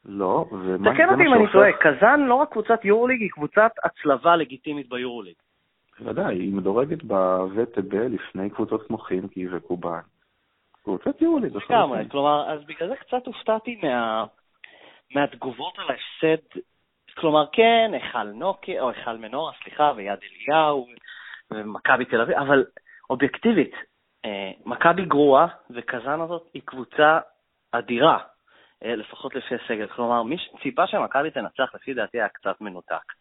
[SPEAKER 3] לא, ומה
[SPEAKER 1] תקן אותי אם אני טועה, קזאן לא רק קבוצת יורוליג, היא קבוצת הצלבה לגיטימית ביורוליג.
[SPEAKER 3] בוודאי, היא מדורגת בווטב לפני קבוצות כמו חימקי וקובאן. קבוצת זה
[SPEAKER 1] לגמרי, כלומר, אז בגלל זה קצת הופתעתי מה... מהתגובות על ההפסד. כלומר, כן, היכל נוקי, או היכל מנורה, סליחה, ויד אליהו, ומכבי תל אביב, אבל אובייקטיבית, מכבי גרועה, וקזאן הזאת היא קבוצה אדירה, אה, לפחות לפי הסגל. כלומר, מי שציפה שמכבי תנצח, לפי דעתי, היה קצת מנותק.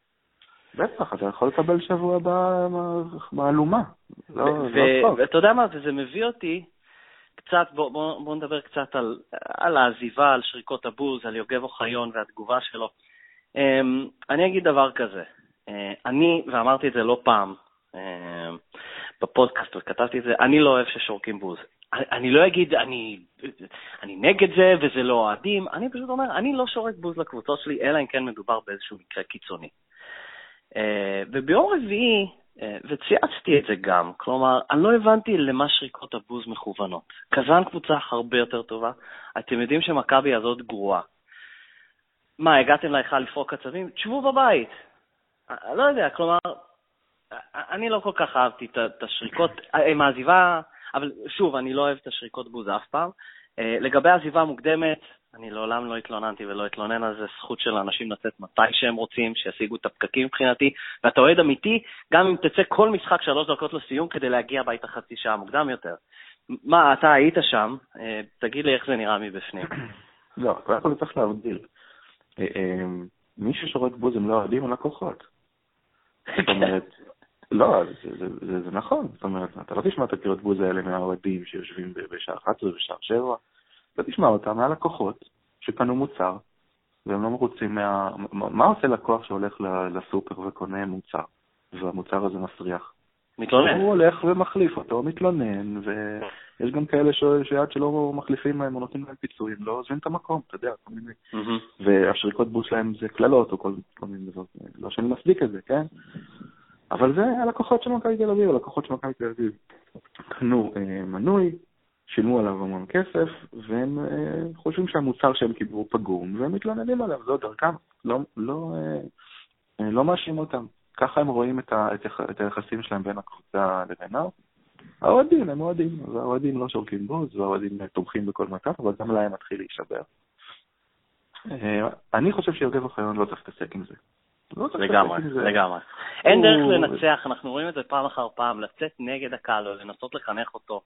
[SPEAKER 3] בטח, אתה יכול לקבל שבוע הבא מהלומה.
[SPEAKER 1] לא, לא ואתה יודע מה, זה מביא אותי קצת, בוא, בוא, בוא נדבר קצת על, על העזיבה, על שריקות הבוז, על יוגב אוחיון והתגובה שלו. Um, אני אגיד דבר כזה, uh, אני, ואמרתי את זה לא פעם uh, בפודקאסט, וכתבתי את זה, אני לא אוהב ששורקים בוז. אני, לא אגיד, אני, אני נגד זה וזה לא אוהדים, אני פשוט אומר, אני לא שורק בוז לקבוצות שלי, אלא אם כן מדובר באיזשהו מקרה קיצוני. Uh, וביום רביעי, אה, וצייצתי את זה גם, כלומר, אני לא הבנתי למה שריקות הבוז מכוונות. קזאן קבוצה הרבה יותר טובה, אתם יודעים שמכבי הזאת גרועה. מה, הגעתם להיכל לפרוק עצבים? תשבו בבית. אה, לא יודע, כלומר, אה, אני לא כל כך אהבתי את השריקות, עם העזיבה, אבל שוב, אני לא אוהב את השריקות בוז אף פעם. לגבי העזיבה המוקדמת, אני לעולם לא התלוננתי ולא אתלונן על זה, זכות של אנשים לצאת מתי שהם רוצים, שישיגו את הפקקים מבחינתי, ואתה אוהד אמיתי, גם אם תצא כל משחק שלוש דקות לסיום כדי להגיע הביתה חצי שעה מוקדם יותר. מה, אתה היית שם, אה, תגיד לי איך זה נראה מבפנים.
[SPEAKER 3] לא, קודם כל צריך להבדיל. אה, אה, מי ששורק בוז הם לא אוהדים, הם לקוחות. זאת אומרת, לא, זה, זה, זה, זה נכון, זאת אומרת, אתה לא תשמע את הקריאות בוז האלה מהאוהדים שיושבים בשעה 11 ובשעה 7, אתה תשמע אותם מהלקוחות שקנו מוצר, והם לא מרוצים מה... מה עושה לקוח שהולך לסופר וקונה מוצר, והמוצר הזה מסריח?
[SPEAKER 1] מתלונן.
[SPEAKER 3] הוא הולך ומחליף אותו, מתלונן, ויש גם כאלה ש... שעד שלא מחליפים להם או נותנים להם פיצויים, לא עוזבים את המקום, אתה יודע, כל מיני. והשריקות בוס שלהם זה קללות או כל, כל מיני דברים, לא שאני מצדיק את זה, כן? אבל זה הלקוחות של מכבי תל אביב, הלקוחות של מכבי תל אביב קנו אה, מנוי, שילמו עליו המון כסף, והם אה, חושבים שהמוצר שהם קיבלו פגום, והם מתלוננים עליו, זו דרכם, לא, לא, אה, אה, לא מאשים אותם. ככה הם רואים את, ה, את, את היחסים שלהם בין הקבוצה לבינם. האוהדים הם אוהדים, אז האוהדים לא שורקים בוז, והאוהדים תומכים בכל מצב, אבל גם להם מתחיל להישבר. אה, אני חושב שיוגב אוחיון לא צריך להתעסק עם זה.
[SPEAKER 1] לא לגמרי, לגמרי. אין דרך לנצח, אנחנו רואים את זה פעם אחר פעם, לצאת נגד הקהל או לנסות לחנך אותו.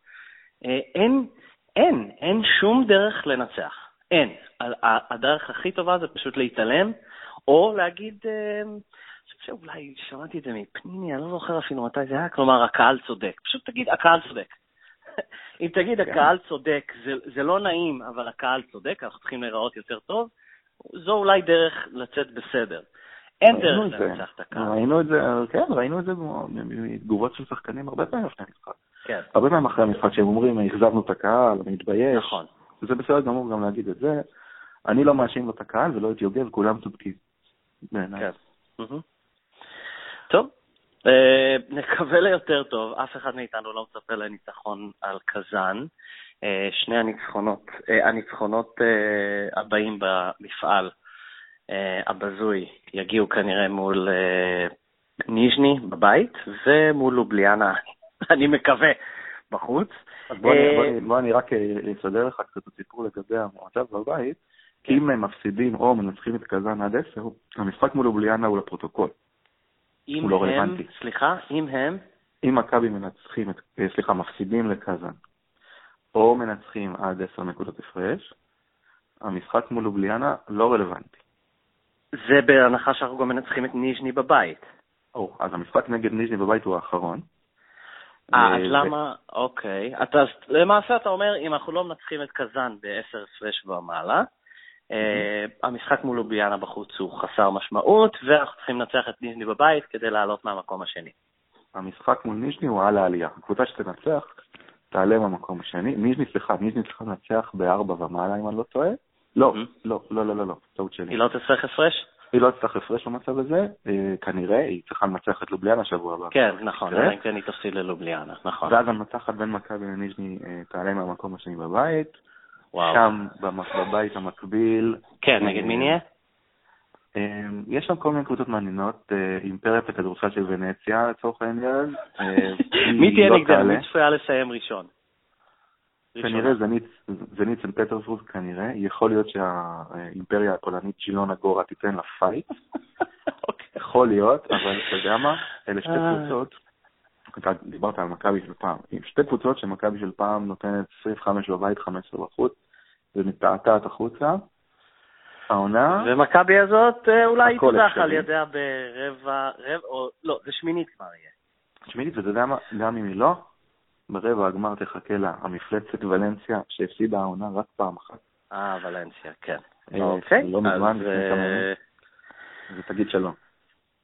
[SPEAKER 1] אה, אין, אין, אין שום דרך לנצח. אין. הדרך הכי טובה זה פשוט להתעלם, או להגיד, אה, אני חושב שאולי שמעתי את זה מפניני, אני לא זוכר אפילו מתי זה היה, כלומר, הקהל צודק. פשוט תגיד, הקהל צודק. אם תגיד, כן. הקהל צודק, זה, זה לא נעים, אבל הקהל צודק, אנחנו צריכים להיראות יותר טוב, זו אולי דרך לצאת בסדר. אין דרך לנצח את הקהל.
[SPEAKER 3] ראינו את זה, כן, ראינו את זה מתגובות של שחקנים הרבה פעמים לפני המשחק. כן. הרבה פעמים אחרי המשחק שהם אומרים, אכזבנו את הקהל, אני מתבייש.
[SPEAKER 1] נכון.
[SPEAKER 3] זה בסדר גמור גם להגיד את זה. אני לא מאשים לו את הקהל ולא את יוגב, כולם צודקים. בעיניי. כן.
[SPEAKER 1] טוב, אה, נקווה ליותר טוב. אף אחד מאיתנו לא מצפה לניצחון על קזאן. אה, שני הניצחונות, אה, הניצחונות הבאים במפעל הבזוי יגיעו כנראה מול ניז'ני בבית ומול לובליאנה אני מקווה, בחוץ.
[SPEAKER 3] אז בוא, אני, בוא, בוא אני רק אה, אסדר לך קצת את הסיפור לגבי המצב בבית. כי אם הם מפסידים או מנצחים את קזאן עד עשר, המשחק מול אובליאנה הוא לפרוטוקול. הוא לא רלוונטי.
[SPEAKER 1] סליחה, אם הם?
[SPEAKER 3] אם מכבי מנצחים, את, אה, סליחה, מפסידים לקזאן, או מנצחים עד עשר נקודות הפרש, המשחק מול אובליאנה לא רלוונטי.
[SPEAKER 1] זה בהנחה שאנחנו גם מנצחים את ניז'ני בבית.
[SPEAKER 3] או, אז המשחק נגד ניז'ני בבית הוא האחרון.
[SPEAKER 1] אה, אז למה, אוקיי. אתה, למעשה אתה אומר, אם אנחנו לא מנצחים את קזאן ב-10 הפרש ומעלה, אה, המשחק מול לוביאנה בחוץ הוא חסר משמעות, ואנחנו צריכים לנצח את ניז'ני בבית כדי לעלות מהמקום השני.
[SPEAKER 3] המשחק מול ניז'ני הוא על העלייה. הקבוצה שתנצח תעלה מהמקום השני. ניז'ני, סליחה, ניז'ני צריכה לנצח בארבע ומעלה, אם אני לא טועה. לא, לא, לא, לא, לא, לא, טעות שלי.
[SPEAKER 1] היא לא תצטרך הפרש?
[SPEAKER 3] היא לא תצטרך הפרש במצב הזה, אה, כנראה, היא צריכה לנצח את לובליאנה שבוע הבא.
[SPEAKER 1] כן, נכון, אלא אם כן היא תפסיד ללובליאנה, נכון.
[SPEAKER 3] ואז המנצחת בין מכבי לניז'ני אה, תעלה מהמקום השני בבית. וואו. שם, בבית המקביל.
[SPEAKER 1] כן, נגד מי נהיה?
[SPEAKER 3] אמ, יש שם כל מיני קבוצות מעניינות, אה, אימפריית הכדורסל של ונציה לצורך העניין. אה,
[SPEAKER 1] מי תהיה
[SPEAKER 3] לא? תעלה.
[SPEAKER 1] מי צפויה לסיים ראשון?
[SPEAKER 3] כנראה זנית, סן פטרסבורג כנראה, יכול להיות שהאימפריה הפולנית ג'ילונה גורה תיתן לה fight,
[SPEAKER 1] אוקיי.
[SPEAKER 3] יכול להיות, אבל אתה יודע מה? אלה שתי
[SPEAKER 1] אה.
[SPEAKER 3] קבוצות, אתה דיברת על מכבי של פעם, עם שתי קבוצות שמכבי של פעם נותנת 25 בבית, 15 בחוץ, ומתעתעת החוצה. העונה,
[SPEAKER 1] ומכבי הזאת אה, אולי תודח. על ידיה ברבע, רבע, או לא, זה שמינית כבר יהיה.
[SPEAKER 3] שמינית, ואתה יודע מה, גם אם היא לא, ברבע הגמר תחכה לה המפלצת ולנסיה, שהפסידה העונה רק פעם אחת,
[SPEAKER 1] אה, ולנסיה, כן.
[SPEAKER 3] אה,
[SPEAKER 1] אוקיי,
[SPEAKER 3] לא מזמן,
[SPEAKER 1] אז,
[SPEAKER 3] לפני כמה
[SPEAKER 1] אה,
[SPEAKER 3] ימים. ותגיד שלום.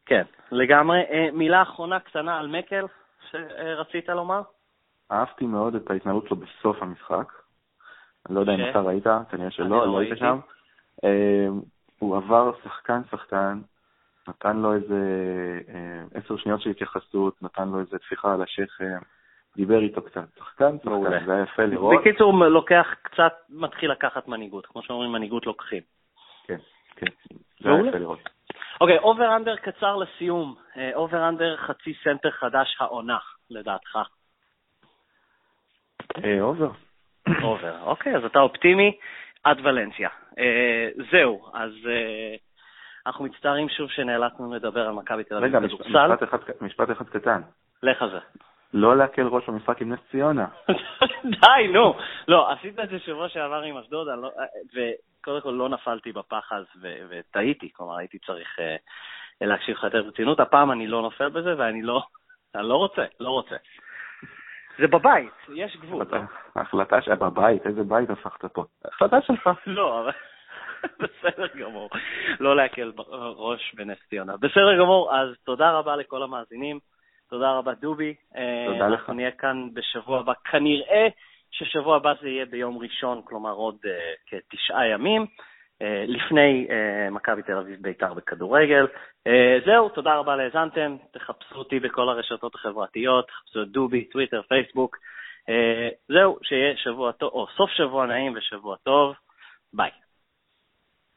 [SPEAKER 1] כן, לגמרי. אה, מילה אחרונה קטנה על מקל שרצית לומר?
[SPEAKER 3] אהבתי מאוד את ההתנהלות שלו בסוף המשחק. אני לא יודע? אם אתה ראית, כנראה שלא,
[SPEAKER 1] לא
[SPEAKER 3] לא היית. שם. הוא עבר שחקן-שחקן, נתן לו איזה עשר שניות של התייחסות, נתן לו איזה טפיחה על השכם, דיבר איתו קצת. שחקן,
[SPEAKER 1] מעולה.
[SPEAKER 3] שחקן, זה היה יפה לראות.
[SPEAKER 1] בקיצור, לוקח קצת, מתחיל לקחת מנהיגות. כמו שאומרים, מנהיגות לוקחים.
[SPEAKER 3] כן, כן, זה היה. יפה לראות.
[SPEAKER 1] אוקיי, over under קצר לסיום. אה, over under חצי סנטר חדש העונה, לדעתך.
[SPEAKER 3] אה, עוזר.
[SPEAKER 1] אובר. אוקיי, אז אתה אופטימי עד ולנסיה. אה, זהו, אז אה, אנחנו מצטערים שוב שנאלצנו לדבר על מכבי תל אביב
[SPEAKER 3] רגע, משפט אחד קטן.
[SPEAKER 1] לך על זה.
[SPEAKER 3] לא להקל ראש במשחק עם נס ציונה.
[SPEAKER 1] די, נו. לא, עשית את זה שבוע שעבר עם אשדוד, לא- וקודם כל לא נפלתי בפח אז ו- וטעיתי, כלומר הייתי צריך אה, להקשיב לך יותר ברצינות. הפעם אני לא נופל בזה ואני לא, אני לא רוצה, לא רוצה. זה בבית, יש גבול.
[SPEAKER 3] החלטה- ההחלטה שהיה בבית, איזה בית הפכת פה? החלטה שלך.
[SPEAKER 1] לא, אבל בסדר גמור. לא להקל ראש בנס ציונה. בסדר גמור, אז תודה רבה לכל המאזינים. תודה רבה, דובי. אה,
[SPEAKER 3] תודה לך.
[SPEAKER 1] אנחנו נהיה כאן בשבוע הבא. כנראה ששבוע הבא זה יהיה ביום ראשון, כלומר עוד אה, כתשעה ימים, אה, לפני אה, מכבי תל אביב בית"ר בכדורגל. אה, זהו, תודה רבה להאזנתם. תחפשו אותי בכל הרשתות החברתיות, תחפשו את דובי, טוויטר, פייסבוק. אה, זהו, שיהיה שבוע טוב, או סוף שבוע נעים ושבוע טוב. ביי.